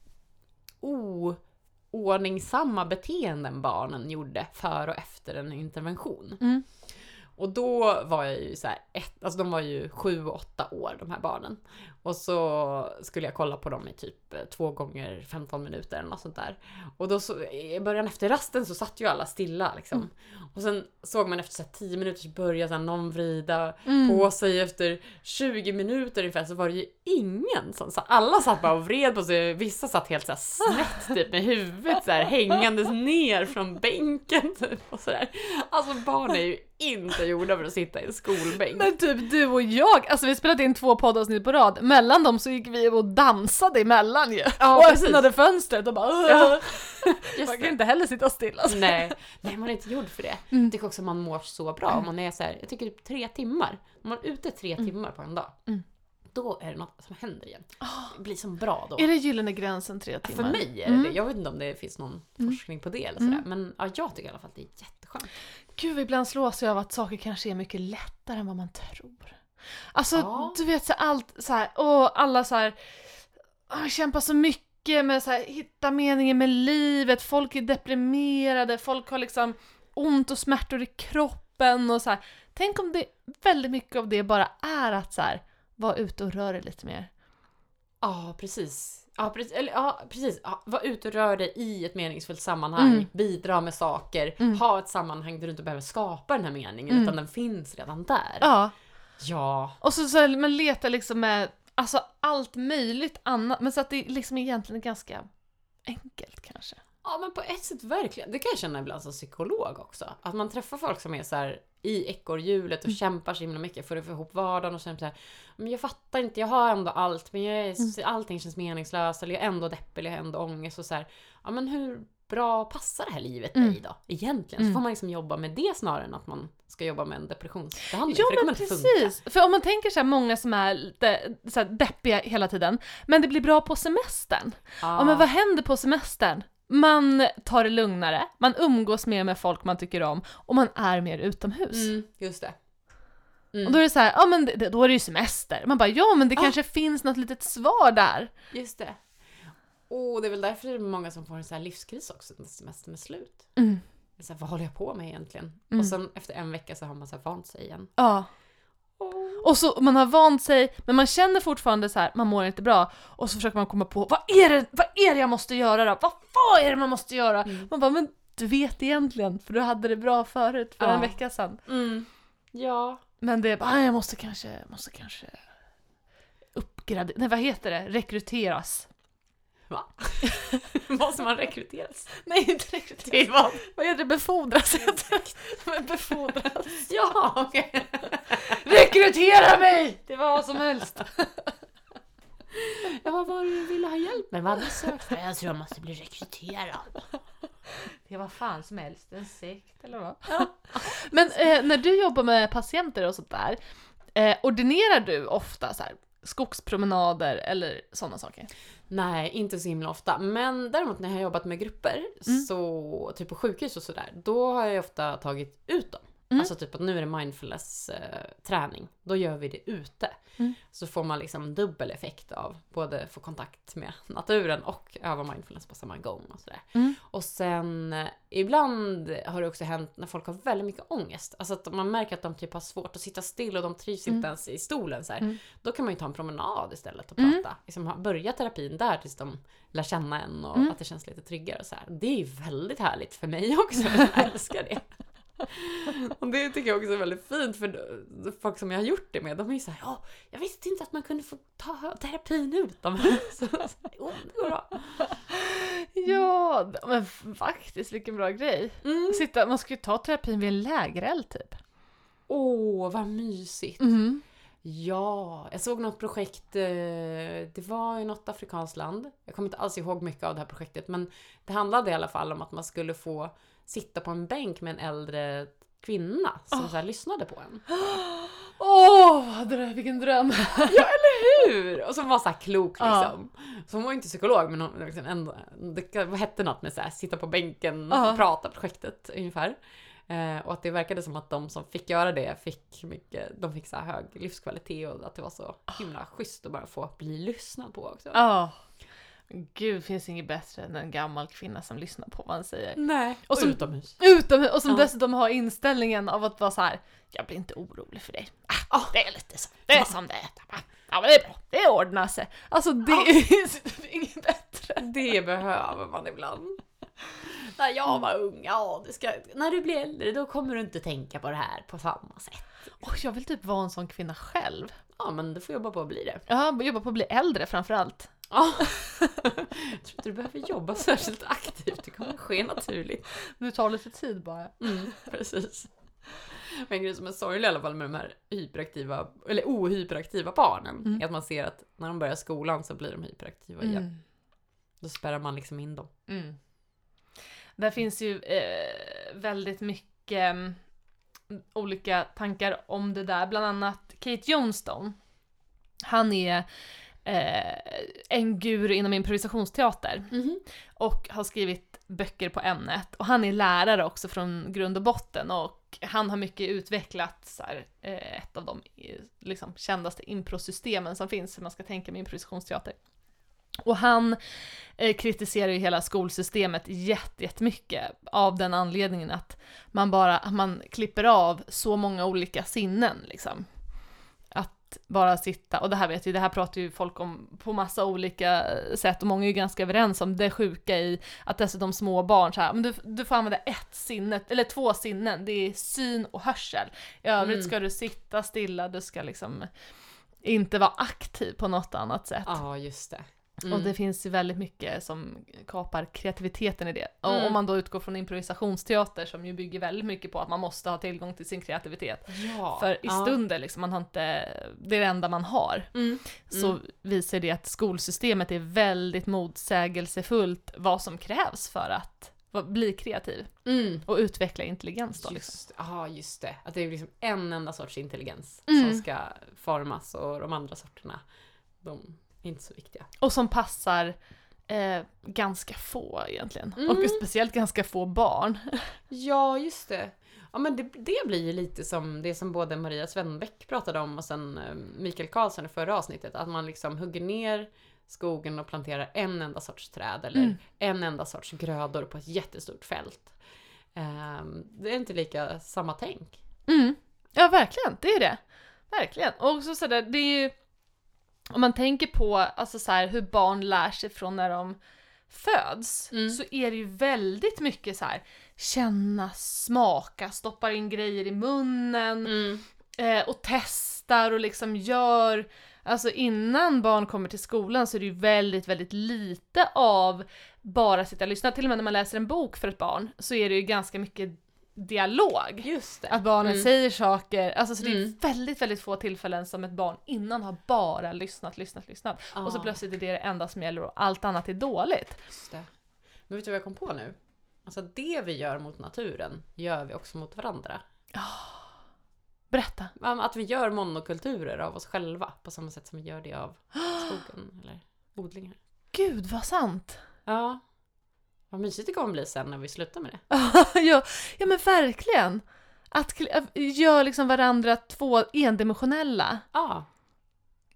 [SPEAKER 1] oordningsamma beteenden barnen gjorde för och efter en intervention.
[SPEAKER 2] Mm.
[SPEAKER 1] Och då var jag ju så här, ett, alltså de var ju sju och åtta år de här barnen. Och så skulle jag kolla på dem i typ eh, två gånger 15 minuter eller något sånt där. Och då så, i början efter rasten så satt ju alla stilla liksom. Och sen såg man efter så här 10 minuter så började så här någon vrida på sig efter 20 minuter ungefär så var det ju ingen som satt. Alla satt bara och vred på sig. Vissa satt helt så här snett typ med huvudet så här hängandes ner från bänken typ och sådär. Alltså barn är ju inte gjorda för att sitta i en skolbänk.
[SPEAKER 2] Men typ du och jag, alltså vi spelade in två poddavsnitt på rad, mellan dem så gick vi och dansade emellan ju.
[SPEAKER 1] Ja,
[SPEAKER 2] och
[SPEAKER 1] precis.
[SPEAKER 2] öppnade fönstret och bara
[SPEAKER 1] Ja,
[SPEAKER 2] Man kan inte heller sitta still alltså.
[SPEAKER 1] Nej, nej, man är inte gjord för det. Jag tycker också att man mår så bra om man är så här, jag tycker typ tre timmar. Om man är ute tre timmar på en dag.
[SPEAKER 2] Mm.
[SPEAKER 1] Då är det något som händer igen. Det blir som bra då.
[SPEAKER 2] Är det gyllene gränsen tre timmar?
[SPEAKER 1] För mig är det det. Jag vet inte om det finns någon forskning på det eller sådär. Men ja, jag tycker i alla fall att det är jätteskönt.
[SPEAKER 2] Gud, ibland slås jag av att saker kanske är mycket lättare än vad man tror. Alltså,
[SPEAKER 1] Ja.
[SPEAKER 2] du vet så allt så här, åh, alla så här, åh, kämpar så mycket med så här, hitta meningen med livet, folk är deprimerade, folk har liksom ont och smärtor i kroppen och så här. Tänk om det, väldigt mycket av det bara är att så här, vara ute och röra lite mer.
[SPEAKER 1] Ja, precis. Ja, precis. Eller, ja, precis. Ja, var ute och rör dig i ett meningsfullt sammanhang.
[SPEAKER 2] Mm.
[SPEAKER 1] Bidra med saker.
[SPEAKER 2] Mm.
[SPEAKER 1] Ha ett sammanhang där du inte behöver skapa den här meningen,
[SPEAKER 2] Mm.
[SPEAKER 1] utan den finns redan där.
[SPEAKER 2] Ja,
[SPEAKER 1] Ja.
[SPEAKER 2] och så, så man letar liksom med alltså allt möjligt annat, men så att det liksom egentligen är ganska enkelt kanske.
[SPEAKER 1] Ja men på ett sätt verkligen. Det kan jag känna ibland som psykolog också. Att man träffar folk som är så här i ekorrhjulet och kämpar så himla mycket för att få ihop vardagen och känner så här, men jag fattar inte, jag har ändå allt men jag är, allting känns meningslöst eller jag är ändå deppig eller jag har ändå ångest och så här. Ja men hur bra passar det här livet
[SPEAKER 2] Mm.
[SPEAKER 1] dig då? Egentligen. Så
[SPEAKER 2] Mm.
[SPEAKER 1] får man liksom jobba med det snarare än att man ska jobba med en depressionsbehandling.
[SPEAKER 2] Ja
[SPEAKER 1] för det
[SPEAKER 2] men precis! För om man tänker så här många som är lite så här deppiga hela tiden, men det blir bra på semestern. Ja men vad händer på semestern? Man tar det lugnare, man umgås mer med folk man tycker om och man är mer utomhus.
[SPEAKER 1] Mm, just det. Mm.
[SPEAKER 2] Och då är det så här, ja men det, då är det ju semester. Man bara, ja men det
[SPEAKER 1] Ah.
[SPEAKER 2] kanske finns något litet svar där.
[SPEAKER 1] Just det. Och det är väl därför det är många som får en sån här livskris också när semestern är slut.
[SPEAKER 2] Mm.
[SPEAKER 1] Det är Så här, vad håller jag på med egentligen?
[SPEAKER 2] Mm.
[SPEAKER 1] Och sen efter en vecka så har man så här vant sig igen.
[SPEAKER 2] Ja. Och så man har vant sig, men man känner fortfarande så här, man mår inte bra. Och så försöker man komma på, vad är det, vad är det jag måste göra då? Vad, vad är det man måste göra?
[SPEAKER 1] Mm.
[SPEAKER 2] Man bara, men du vet egentligen, för du hade det bra förut, för
[SPEAKER 1] Ja.
[SPEAKER 2] en vecka sedan.
[SPEAKER 1] Mm. Ja.
[SPEAKER 2] Men det är bara, "Ah, jag måste kanske, måste kanske uppgradera, nej vad heter det, rekryteras.
[SPEAKER 1] Va? Måste man rekryteras?
[SPEAKER 2] Nej inte rekryteras,
[SPEAKER 1] Till vad?
[SPEAKER 2] vad heter det, befordras. Men befordras.
[SPEAKER 1] Ja, okej.
[SPEAKER 2] Rekrytera mig! Det var vad som helst.
[SPEAKER 1] Ja, vad var du ville ha hjälp med? Vad hade sökt? Jag tror jag måste bli rekryterad.
[SPEAKER 2] Det var fan som helst, en sekt eller vad? Men eh, när du jobbar med patienter och sånt där, eh, ordinerar du ofta så här, skogspromenader eller sådana saker?
[SPEAKER 1] Nej, inte så himla ofta. Men däremot när jag har jobbat med grupper,
[SPEAKER 2] Mm.
[SPEAKER 1] så typ på sjukhus och sådär, då har jag ofta tagit ut dem.
[SPEAKER 2] Mm.
[SPEAKER 1] Alltså typ att nu är det mindfulness-träning. Då gör vi det ute.
[SPEAKER 2] Mm.
[SPEAKER 1] Så får man liksom dubbel effekt av både få kontakt med naturen och öva mindfulness på samma gång och sådär.
[SPEAKER 2] Mm.
[SPEAKER 1] Och sen eh, ibland har det också hänt när folk har väldigt mycket ångest. Alltså att man märker att de typ har svårt att sitta still och de trivs
[SPEAKER 2] Mm.
[SPEAKER 1] inte ens i stolen så.
[SPEAKER 2] Mm.
[SPEAKER 1] Då kan man ju ta en promenad istället och
[SPEAKER 2] Mm.
[SPEAKER 1] prata. Liksom börja terapin där tills de lär känna en och att det känns lite tryggare och så. Det är ju väldigt härligt för mig också. Jag älskar det. Och det tycker jag också är väldigt fint för folk som jag har gjort det med, de är ju såhär ja, jag visste inte att man kunde få ta terapin oh, det går bra.
[SPEAKER 2] Ja, men faktiskt vilken bra grej.
[SPEAKER 1] Mm.
[SPEAKER 2] Sitta, man ska ju ta terapin vid en lägereld typ.
[SPEAKER 1] Åh, vad mysigt.
[SPEAKER 2] Mm.
[SPEAKER 1] Ja, jag såg något projekt, eh, det var i något afrikanskt land. Jag kommer inte alls ihåg mycket av det här projektet, men det handlade i alla fall om att man skulle få sitta på en bänk med en äldre kvinna som så här lyssnade på en.
[SPEAKER 2] Åh, oh, vilken dröm!
[SPEAKER 1] Hur? Och som var så här klok
[SPEAKER 2] Ja.
[SPEAKER 1] liksom. Så hon var ju inte psykolog men hon liksom ändå, det hette något med så här, sitta på bänken
[SPEAKER 2] Ja.
[SPEAKER 1] och prata projektet ungefär. Eh, och att det verkade som att de som fick göra det fick mycket, de fick så här hög livskvalitet och att det var så himla schysst att bara få bli lyssnad på också.
[SPEAKER 2] Ja. Gud, finns inget bättre än en gammal kvinna som lyssnar på vad man säger.
[SPEAKER 1] Nej.
[SPEAKER 2] Och
[SPEAKER 1] Och
[SPEAKER 2] som-
[SPEAKER 1] utomhus.
[SPEAKER 2] Utom, och som
[SPEAKER 1] Ja.
[SPEAKER 2] dessutom har inställningen av att vara så här. jag blir inte orolig för dig. Ah, det är lite så, det är som det är. Ja men det är bra, det ordnar sig. Alltså det är inget bättre.
[SPEAKER 1] Det behöver man ibland. När jag var ung, ja, du ska, när du blir äldre då kommer du inte tänka på det här på samma sätt.
[SPEAKER 2] Och jag vill typ vara en sån kvinna själv.
[SPEAKER 1] Ja, men du får jobba på att bli det.
[SPEAKER 2] Ja, jobba på att bli äldre framförallt.
[SPEAKER 1] Ja. Jag tror inte du behöver jobba särskilt aktivt, det kommer ske naturligt.
[SPEAKER 2] Det tar lite tid bara.
[SPEAKER 1] Mm, precis. Men en grej som är sorglig i alla fall med de här hyperaktiva, eller ohyperaktiva barnen,
[SPEAKER 2] Mm.
[SPEAKER 1] är att man ser att när de börjar skolan så blir de hyperaktiva igen.
[SPEAKER 2] Mm.
[SPEAKER 1] Då spärrar man liksom in dem.
[SPEAKER 2] Mm. Där finns ju eh, väldigt mycket mm, olika tankar om det där, bland annat Kate Johnston. Han är eh, en guru inom improvisationsteater och har skrivit böcker på ämnet. Och han är lärare också från grund och botten och han har mycket utvecklat så här, eh, ett av de liksom, kändaste improsystemen som finns, hur man ska tänka med improvisationsteater. Och han eh, kritiserar ju hela skolsystemet jätte- jättemycket av den anledningen att man bara man klipper av så många olika sinnen liksom. Att bara sitta, och det här vet ju, det här pratar ju folk om på massa olika sätt och många är ju ganska överens om det sjuka i att dessutom små barn så här, men du, du får använda ett sinne, eller två sinnen, det är syn och hörsel. I övrigt
[SPEAKER 1] Mm.
[SPEAKER 2] ska du sitta stilla, du ska liksom inte vara aktiv på något annat sätt.
[SPEAKER 1] Ja, just det.
[SPEAKER 2] Och det finns ju väldigt mycket som kapar kreativiteten i det. Och
[SPEAKER 1] Mm.
[SPEAKER 2] om man då utgår från improvisationsteater som ju bygger väldigt mycket på att man måste ha tillgång till sin kreativitet.
[SPEAKER 1] ja.
[SPEAKER 2] För i
[SPEAKER 1] ja.
[SPEAKER 2] stunder liksom, man har inte, det är det enda man har.
[SPEAKER 1] Mm.
[SPEAKER 2] Så visar det att skolsystemet är väldigt motsägelsefullt vad som krävs för att bli kreativ
[SPEAKER 1] Mm.
[SPEAKER 2] och utveckla intelligens då. Liksom.
[SPEAKER 1] Just, ja, just det. Att det är liksom en enda sorts intelligens
[SPEAKER 2] Mm.
[SPEAKER 1] som ska formas och de andra sorterna, de inte så viktiga.
[SPEAKER 2] Och som passar eh, ganska få egentligen.
[SPEAKER 1] Mm.
[SPEAKER 2] Och speciellt ganska få barn.
[SPEAKER 1] Ja, just det. Ja men det, det blir ju lite som det som både Maria Svenbeck pratade om och sen eh, Mikael Karlsson i förra avsnittet. Att man liksom hugger ner skogen och planterar en enda sorts träd eller
[SPEAKER 2] Mm.
[SPEAKER 1] en enda sorts grödor på ett jättestort fält. Ehm, det är inte lika samma tänk.
[SPEAKER 2] Mm. Ja, verkligen. Det är det. Verkligen. Och också sådär, det är ju... Om man tänker på alltså så här, hur barn lär sig från när de föds,
[SPEAKER 1] Mm.
[SPEAKER 2] så är det ju väldigt mycket så här känna, smaka, stoppar in grejer i munnen eh, och testar och liksom gör... Alltså innan barn kommer till skolan så är det ju väldigt, väldigt lite av bara sitta och lyssna. Till och med när man läser en bok för ett barn så är det ju ganska mycket dialog.
[SPEAKER 1] Just det.
[SPEAKER 2] Att barnen
[SPEAKER 1] Mm.
[SPEAKER 2] säger saker, alltså så det är
[SPEAKER 1] Mm.
[SPEAKER 2] väldigt, väldigt få tillfällen som ett barn innan har bara lyssnat, lyssnat, lyssnat. Och så plötsligt är det det enda som gäller och allt annat är dåligt.
[SPEAKER 1] Just det. Men vet du vad jag kom på nu? Alltså det vi gör mot naturen gör vi också mot varandra.
[SPEAKER 2] Berätta.
[SPEAKER 1] Ja, Att vi gör monokulturer av oss själva på samma sätt som vi gör det av skogen eller odlingar.
[SPEAKER 2] Gud vad sant!
[SPEAKER 1] Ja. Vad mysigt det kommer bli sen när vi slutar med det.
[SPEAKER 2] ja, ja men verkligen! Att kl- att gör liksom varandra två endimensionella.
[SPEAKER 1] Ja.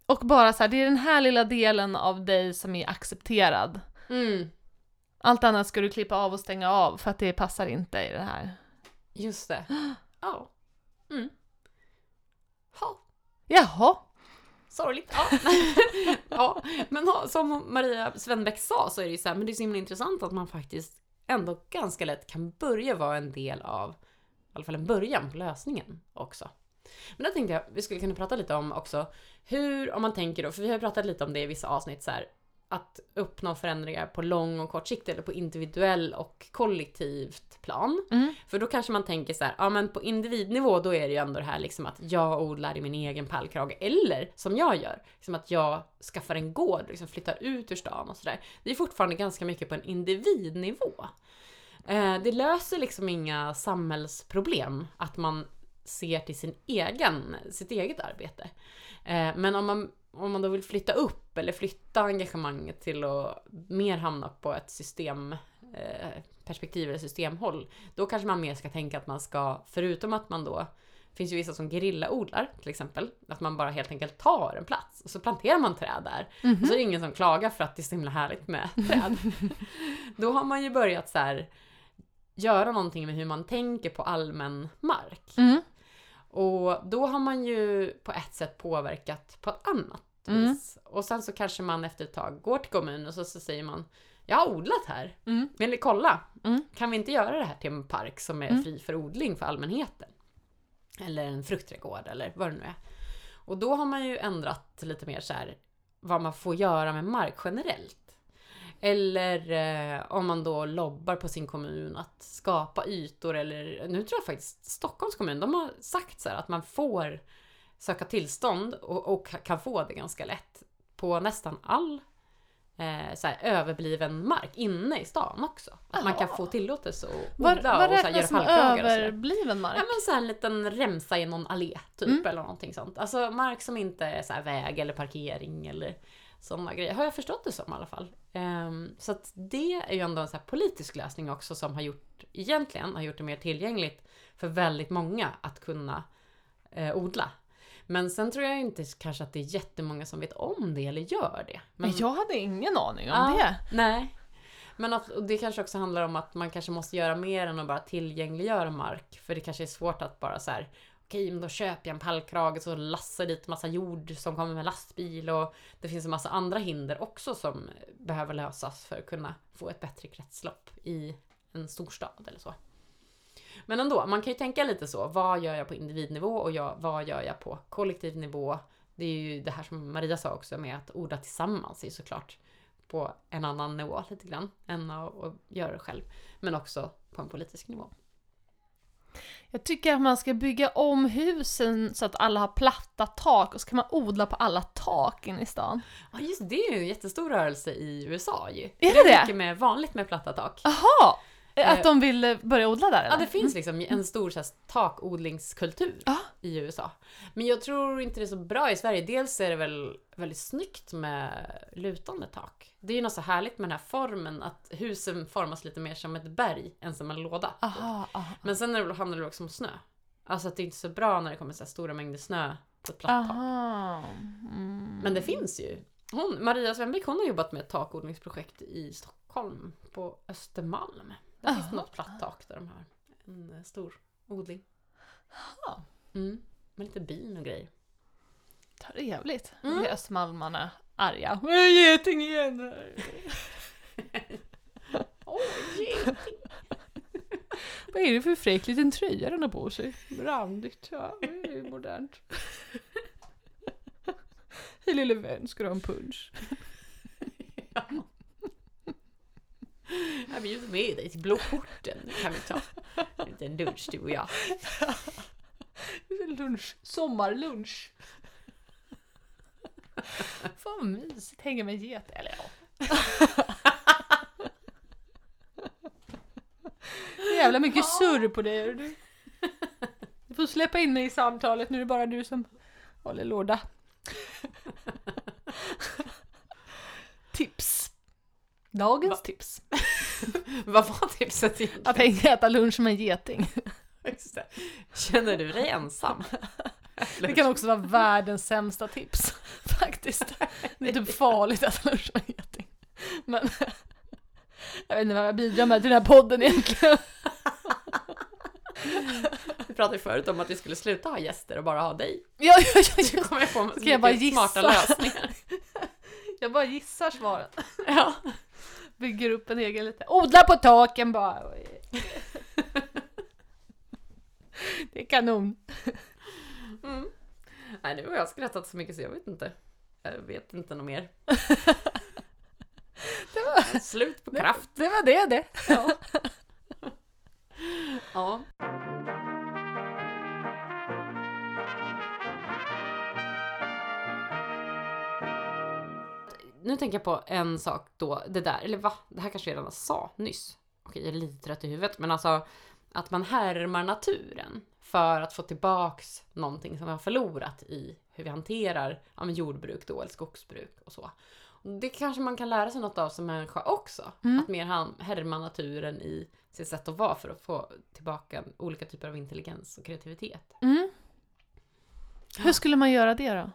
[SPEAKER 2] Och bara så här, det är den här lilla delen av dig som är accepterad.
[SPEAKER 1] Mm.
[SPEAKER 2] Allt annat ska du klippa av och stänga av för att det passar inte i det här.
[SPEAKER 1] Just det. Ja. Mm. Ha.
[SPEAKER 2] Jaha!
[SPEAKER 1] Sorgligt. Ja. ja. Men som Maria Svenbeck sa så är det ju så här, men det är så himla intressant att man faktiskt ändå ganska lätt kan börja vara en del av, i alla fall en början på lösningen också. Men då tänkte jag vi skulle kunna prata lite om också hur, om man tänker då, för vi har ju pratat lite om det i vissa avsnitt så här, att uppnå förändringar på lång och kort sikt eller på individuell och kollektivt plan.
[SPEAKER 2] Mm.
[SPEAKER 1] För då kanske man tänker så här, ja men på individnivå då är det ju ändå det här liksom att jag odlar i min egen pallkrage. Eller som jag gör, liksom att jag skaffar en gård, liksom flyttar ut ur stan och sådär. Det är fortfarande ganska mycket på en individnivå. Eh, det löser liksom inga samhällsproblem att man ser till sin egen, sitt eget arbete. Eh, men om man, om man då vill flytta upp eller flytta engagemanget till att mer hamna på ett system eh, eller systemhåll, då kanske man mer ska tänka att man ska, förutom att man då det finns ju vissa som gerillaodlar till exempel. Att man bara helt enkelt tar en plats och så planterar man träd där. Och så är det ingen som klagar för att det är så himla härligt med träd. Då har man ju börjat så här göra någonting med hur man tänker på allmän mark.
[SPEAKER 2] Mm.
[SPEAKER 1] Och då har man ju på ett sätt påverkat på ett annat
[SPEAKER 2] Mm.
[SPEAKER 1] vis. Och sen så kanske man efter ett tag går till kommunen och så, så säger man Jag har odlat här.
[SPEAKER 2] Mm.
[SPEAKER 1] Vill ni kolla?
[SPEAKER 2] Mm.
[SPEAKER 1] Kan vi inte göra det här till en park som är
[SPEAKER 2] Mm.
[SPEAKER 1] fri för odling för allmänheten? Eller en fruktträdgård eller vad det nu är. Och då har man ju ändrat lite mer så här vad man får göra med mark generellt. Eller eh, om man då lobbar på sin kommun att skapa ytor eller nu tror jag faktiskt Stockholms kommun, de har sagt så här att man får söka tillstånd och, och kan få det ganska lätt på nästan all eh, så här, överbliven mark inne i stan också. Att man kan få tillåtelse att
[SPEAKER 2] Vad,
[SPEAKER 1] odla
[SPEAKER 2] vad
[SPEAKER 1] och så här, göra och sådär.
[SPEAKER 2] överbliven mark?
[SPEAKER 1] Ja men så här en liten remsa i någon allé typ
[SPEAKER 2] Mm.
[SPEAKER 1] eller någonting sånt. Alltså mark som inte är så här väg eller parkering eller sådana grejer. Har jag förstått det som i alla fall. Ehm, så att det är ju ändå en så politisk lösning också som har gjort, egentligen har gjort det mer tillgängligt för väldigt många att kunna eh, odla. Men sen tror jag inte kanske att det är jättemånga som vet om det eller gör det. Men,
[SPEAKER 2] Men jag hade ingen aning om
[SPEAKER 1] Ja.
[SPEAKER 2] det.
[SPEAKER 1] Nej. Men att, och det kanske också handlar om att man kanske måste göra mer än att bara tillgängliggöra mark. För det kanske är svårt att bara så här. Okej, men då köper jag en pallkrage så lassar dit massa jord som kommer med lastbil och det finns en massa andra hinder också som behöver lösas för att kunna få ett bättre kretslopp i en storstad eller så. Men ändå, man kan ju tänka lite så. Vad gör jag på individnivå och jag, vad gör jag på kollektiv nivå? Det är ju det här som Maria sa också med att orda tillsammans är ju såklart på en annan nivå lite grann än att, att göra det själv. Men också på en politisk nivå.
[SPEAKER 2] Jag tycker att man ska bygga om husen så att alla har platta tak och så kan man odla på alla tak inne i stan.
[SPEAKER 1] Ja just det, det är ju en jättestor rörelse i USA ju.
[SPEAKER 2] Är det det?
[SPEAKER 1] mycket mer vanligt med platta tak.
[SPEAKER 2] Jaha! Att de vill eh, börja odla där
[SPEAKER 1] Ja,
[SPEAKER 2] eller?
[SPEAKER 1] det finns liksom en stor så här, takodlingskultur
[SPEAKER 2] Ja.
[SPEAKER 1] i USA. Men jag tror inte det är så bra i Sverige. Dels är det väl väldigt snyggt med lutande tak. Det är ju något så härligt med den här formen, att husen formas lite mer som ett berg än som en låda.
[SPEAKER 2] Aha, aha.
[SPEAKER 1] Men sen är det väl, handlar det också om snö. Alltså att det är inte är så bra när det kommer så stora mängder snö på ett platt tak.
[SPEAKER 2] Mm.
[SPEAKER 1] Men det finns ju. Hon, Maria Svenbeck hon har jobbat med ett takodlingsprojekt i Stockholm på Östermalm. Där finns det
[SPEAKER 2] Aha.
[SPEAKER 1] något platt tak där de har en eh, stor odling.
[SPEAKER 2] Ja.
[SPEAKER 1] Mm. Med lite bin och grejer.
[SPEAKER 2] Trevligt.
[SPEAKER 1] Mm.
[SPEAKER 2] Blir östmalmarna arga. "Äh, Geting igen!
[SPEAKER 1] Åh, geting!
[SPEAKER 2] Vad är det för fräck liten tröja den har på sig? Randigt, ja det är modernt. Hej lille vän, ska du ha en punch?
[SPEAKER 1] Jag bjuder med dig till Blåporten. Nu kan vi ta en liten lunch du och jag.
[SPEAKER 2] Lunch, sommarlunch. Fan vad mysigt, hänga med get. Eller ja. Jävla mycket surr på dig hör du. Du får släppa in mig i samtalet, nu är det bara du som håller låda. tips. Dagens
[SPEAKER 1] Va?
[SPEAKER 2] tips.
[SPEAKER 1] Vad var tipset egentligen?
[SPEAKER 2] Att äta lunch med en geting.
[SPEAKER 1] Känner du dig ensam?
[SPEAKER 2] Det kan också vara världens sämsta tips. Faktiskt. Det är typ farligt att äta lunch med en geting. Men jag vet inte vad jag bidrar med till den här podden egentligen.
[SPEAKER 1] Vi pratade förut om att vi skulle sluta ha gäster och bara ha dig.
[SPEAKER 2] Ja, ja, ja,
[SPEAKER 1] Så
[SPEAKER 2] ja.
[SPEAKER 1] kom jag på
[SPEAKER 2] Ska jag bara
[SPEAKER 1] mycket smarta
[SPEAKER 2] gissa?
[SPEAKER 1] lösningar.
[SPEAKER 2] Jag bara gissar svaret.
[SPEAKER 1] Ja.
[SPEAKER 2] Bygger upp en egen lite. Odla på taken bara. Det är kanon.
[SPEAKER 1] Mm. Nej, nu har jag skrattat så mycket så jag vet inte. Jag vet inte något mer.
[SPEAKER 2] Det var,
[SPEAKER 1] Slut på kraft.
[SPEAKER 2] det var det det.
[SPEAKER 1] Ja. ja. Nu tänker jag på en sak då, det där, eller va? Det här kanske jag redan sa nyss. Okej, jag är lite trött i huvudet, men alltså att man härmar naturen för att få tillbaks någonting som vi har förlorat i hur vi hanterar ja, jordbruk då, eller skogsbruk och så. Det kanske man kan lära sig något av som människa också.
[SPEAKER 2] Mm.
[SPEAKER 1] Att mer härma naturen i sitt sätt att vara för att få tillbaka olika typer av intelligens och kreativitet.
[SPEAKER 2] Mm. Hur skulle man göra det då?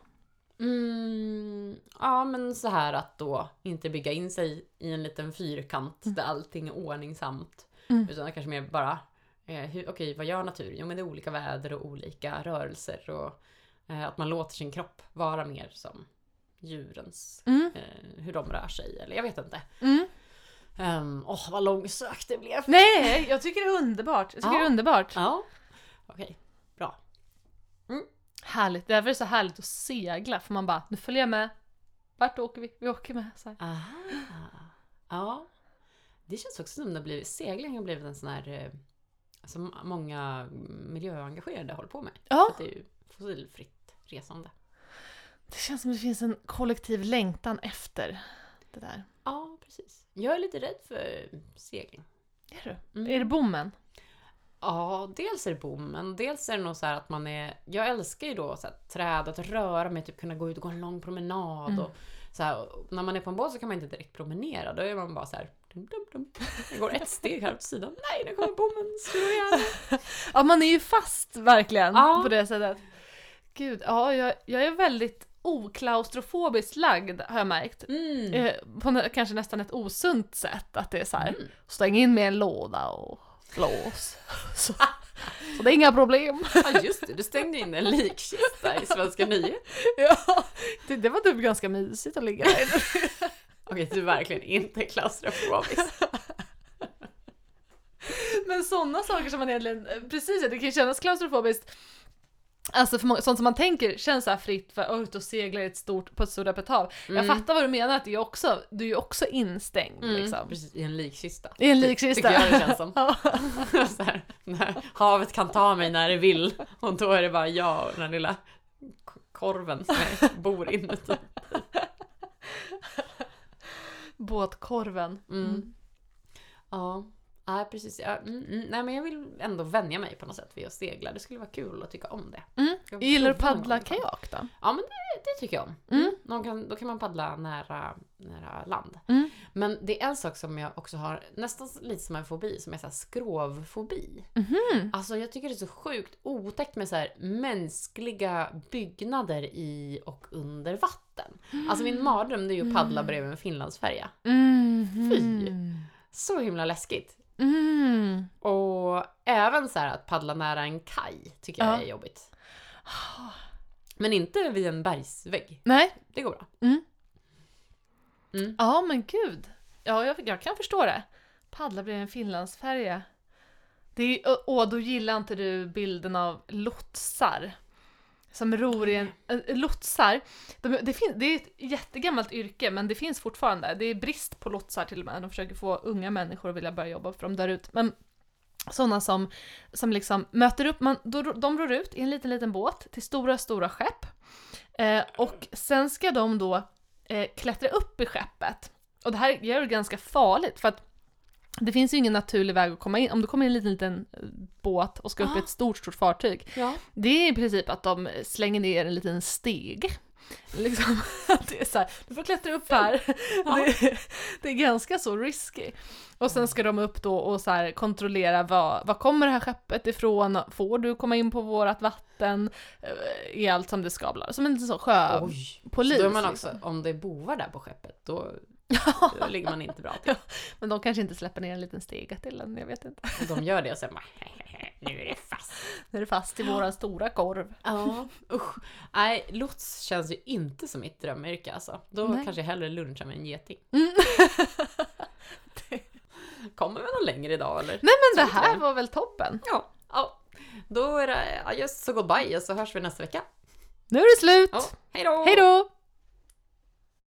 [SPEAKER 1] Mm, ja, men så här att då inte bygga in sig i en liten fyrkant där allting är ordningsamt.
[SPEAKER 2] Mm.
[SPEAKER 1] Utan kanske mer bara, eh, hur, okej vad gör naturen? Jo men det är olika väder och olika rörelser och eh, att man låter sin kropp vara mer som djurens,
[SPEAKER 2] Mm.
[SPEAKER 1] eh, hur de rör sig. Eller jag vet inte.
[SPEAKER 2] Mm.
[SPEAKER 1] Ehm, Åh, vad långsökt det blev.
[SPEAKER 2] Nej, jag tycker det är underbart. Jag tycker
[SPEAKER 1] Ja.
[SPEAKER 2] det är underbart.
[SPEAKER 1] Ja, okej.
[SPEAKER 2] Härligt. Därför är det så härligt att segla. För man bara, nu följer jag med. Vart åker vi? Vi åker med. Så här.
[SPEAKER 1] Aha. Ja. Det känns också som det har blivit, segling har blivit en sån här eh, som många miljöengagerade håller på med. För
[SPEAKER 2] Ja,
[SPEAKER 1] att det är ju fossilfritt resande.
[SPEAKER 2] det känns som det finns en kollektiv längtan efter det där.
[SPEAKER 1] Ja, precis. Jag är lite rädd för segling.
[SPEAKER 2] Är du?
[SPEAKER 1] Mm.
[SPEAKER 2] Är det bommen?
[SPEAKER 1] Ja, dels är det bommen, dels är det nog så att man är... Jag älskar ju då så här, träd, att röra mig, typ kunna gå ut och gå en lång promenad.
[SPEAKER 2] Mm.
[SPEAKER 1] Och, så här, och när man är på en båt så kan man inte direkt promenera, då är man bara så här... Dum, dum, dum. Jag går ett steg här åt sidan. Nej, nu kommer bommen slå.
[SPEAKER 2] Ja, man är ju fast verkligen
[SPEAKER 1] Ja.
[SPEAKER 2] på det sättet. Gud, ja, jag, jag är väldigt oklaustrofobiskt lagd har jag märkt.
[SPEAKER 1] Mm.
[SPEAKER 2] Eh, på kanske nästan ett osunt sätt. Att det är så här,
[SPEAKER 1] Mm.
[SPEAKER 2] stäng in med en låda och lås. så, så det är inga problem.
[SPEAKER 1] Ja just det, du stängde in en likkista i Svenska nyheter.
[SPEAKER 2] ja, det, det var typ ganska mysigt att ligga där.
[SPEAKER 1] Okej, du är verkligen inte klaustrofobisk.
[SPEAKER 2] Men sådana saker som man egentligen, precis det kan kännas klaustrofobiskt. Alltså för många, sånt som man tänker känns så här fritt för att ut och segla ett stort, på ett stort öppet hav. Jag
[SPEAKER 1] Mm.
[SPEAKER 2] fattar vad du menar, att det är också, du är också instängd
[SPEAKER 1] Mm,
[SPEAKER 2] liksom.
[SPEAKER 1] Precis, i en likkista.
[SPEAKER 2] I en
[SPEAKER 1] Ty-
[SPEAKER 2] likkista.
[SPEAKER 1] Tycker jag det känns som. Så här, när havet kan ta mig när det vill. Och då är det bara jag och den lilla korven som jag bor inuti.
[SPEAKER 2] Båtkorven.
[SPEAKER 1] Mm. Ja. Ja, precis. Ja, mm, mm. Nej, men jag vill ändå vänja mig på något sätt vid att segla. Det skulle vara kul att tycka om det.
[SPEAKER 2] Mm.
[SPEAKER 1] Jag
[SPEAKER 2] Gillar du
[SPEAKER 1] någon
[SPEAKER 2] paddla kajak då?
[SPEAKER 1] Ja, men det, det tycker jag om.
[SPEAKER 2] Mm.
[SPEAKER 1] Någon kan, då kan man paddla nära, nära land.
[SPEAKER 2] Mm.
[SPEAKER 1] Men det är en sak som jag också har nästan lite som en fobi, som är så här skrovfobi.
[SPEAKER 2] Mhm.
[SPEAKER 1] Alltså jag tycker det är så sjukt otäckt med så mänskliga byggnader i och under vatten. Alltså min mardröm det är ju att paddla bredvid en finlandsfärja.
[SPEAKER 2] Mhm.
[SPEAKER 1] Fy. Så himla läskigt.
[SPEAKER 2] Mm.
[SPEAKER 1] Och även så här att paddla nära en kaj tycker jag
[SPEAKER 2] Ja.
[SPEAKER 1] är jobbigt. Men inte vid en bergsvägg.
[SPEAKER 2] Nej,
[SPEAKER 1] Det går bra.
[SPEAKER 2] Mm.
[SPEAKER 1] Mm.
[SPEAKER 2] ja men gud. Ja, jag, jag kan förstå det. Paddla bredvid en finlandsfärja. Det är, och, och då gillar inte du bilden av lotsar. Som ror i en... äh, lotsar, de, det, fin, det är ett jättegammalt yrke men det finns fortfarande. Det är brist på lotsar till och med. De försöker få unga människor att vilja börja jobba för de dör ut. Men sådana som, som liksom möter upp, man, då, de ror ut i en liten, liten båt till stora, stora skepp. Eh, och sen ska de då eh, klättra upp i skeppet. Och det här gör det ganska farligt för att det finns ju ingen naturlig väg att komma in. Om du kommer i en liten, liten eh, båt och ska upp i
[SPEAKER 1] Ah.
[SPEAKER 2] ett stort, stort fartyg.
[SPEAKER 1] Ja.
[SPEAKER 2] Det är i princip att de slänger ner en liten steg. Liksom, det är så här, du får klättra upp här.
[SPEAKER 1] Ja.
[SPEAKER 2] Det, det är ganska så risky. Och sen ska de upp då och så kontrollera vad, vad kommer det här skeppet ifrån? Får du komma in på vårat vatten? Eh, Är allt som det ska bli? Som en liten så sjö...
[SPEAKER 1] Oj.
[SPEAKER 2] polis,
[SPEAKER 1] Så då är man
[SPEAKER 2] liksom.
[SPEAKER 1] också, om det är bovar där på skeppet, då, då ligger man inte bra till.
[SPEAKER 2] Men de kanske inte släpper ner en liten stega till en, jag vet inte.
[SPEAKER 1] De gör det och sen bara, nu är det fast.
[SPEAKER 2] Nu är det fast i våran stora korv.
[SPEAKER 1] Ja, usch. Nej, lots känns ju inte som mitt drömyrke alltså. Då
[SPEAKER 2] Nej.
[SPEAKER 1] kanske jag hellre lunchar med en geting.
[SPEAKER 2] Mm.
[SPEAKER 1] Kommer vi någon längre idag eller?
[SPEAKER 2] Nej men det
[SPEAKER 1] Så
[SPEAKER 2] här var väl toppen?
[SPEAKER 1] Ja. ja. Då är det adjöss och goodbye och så hörs vi nästa vecka.
[SPEAKER 2] Nu är det slut!
[SPEAKER 1] Ja, hej då!
[SPEAKER 2] Hej då!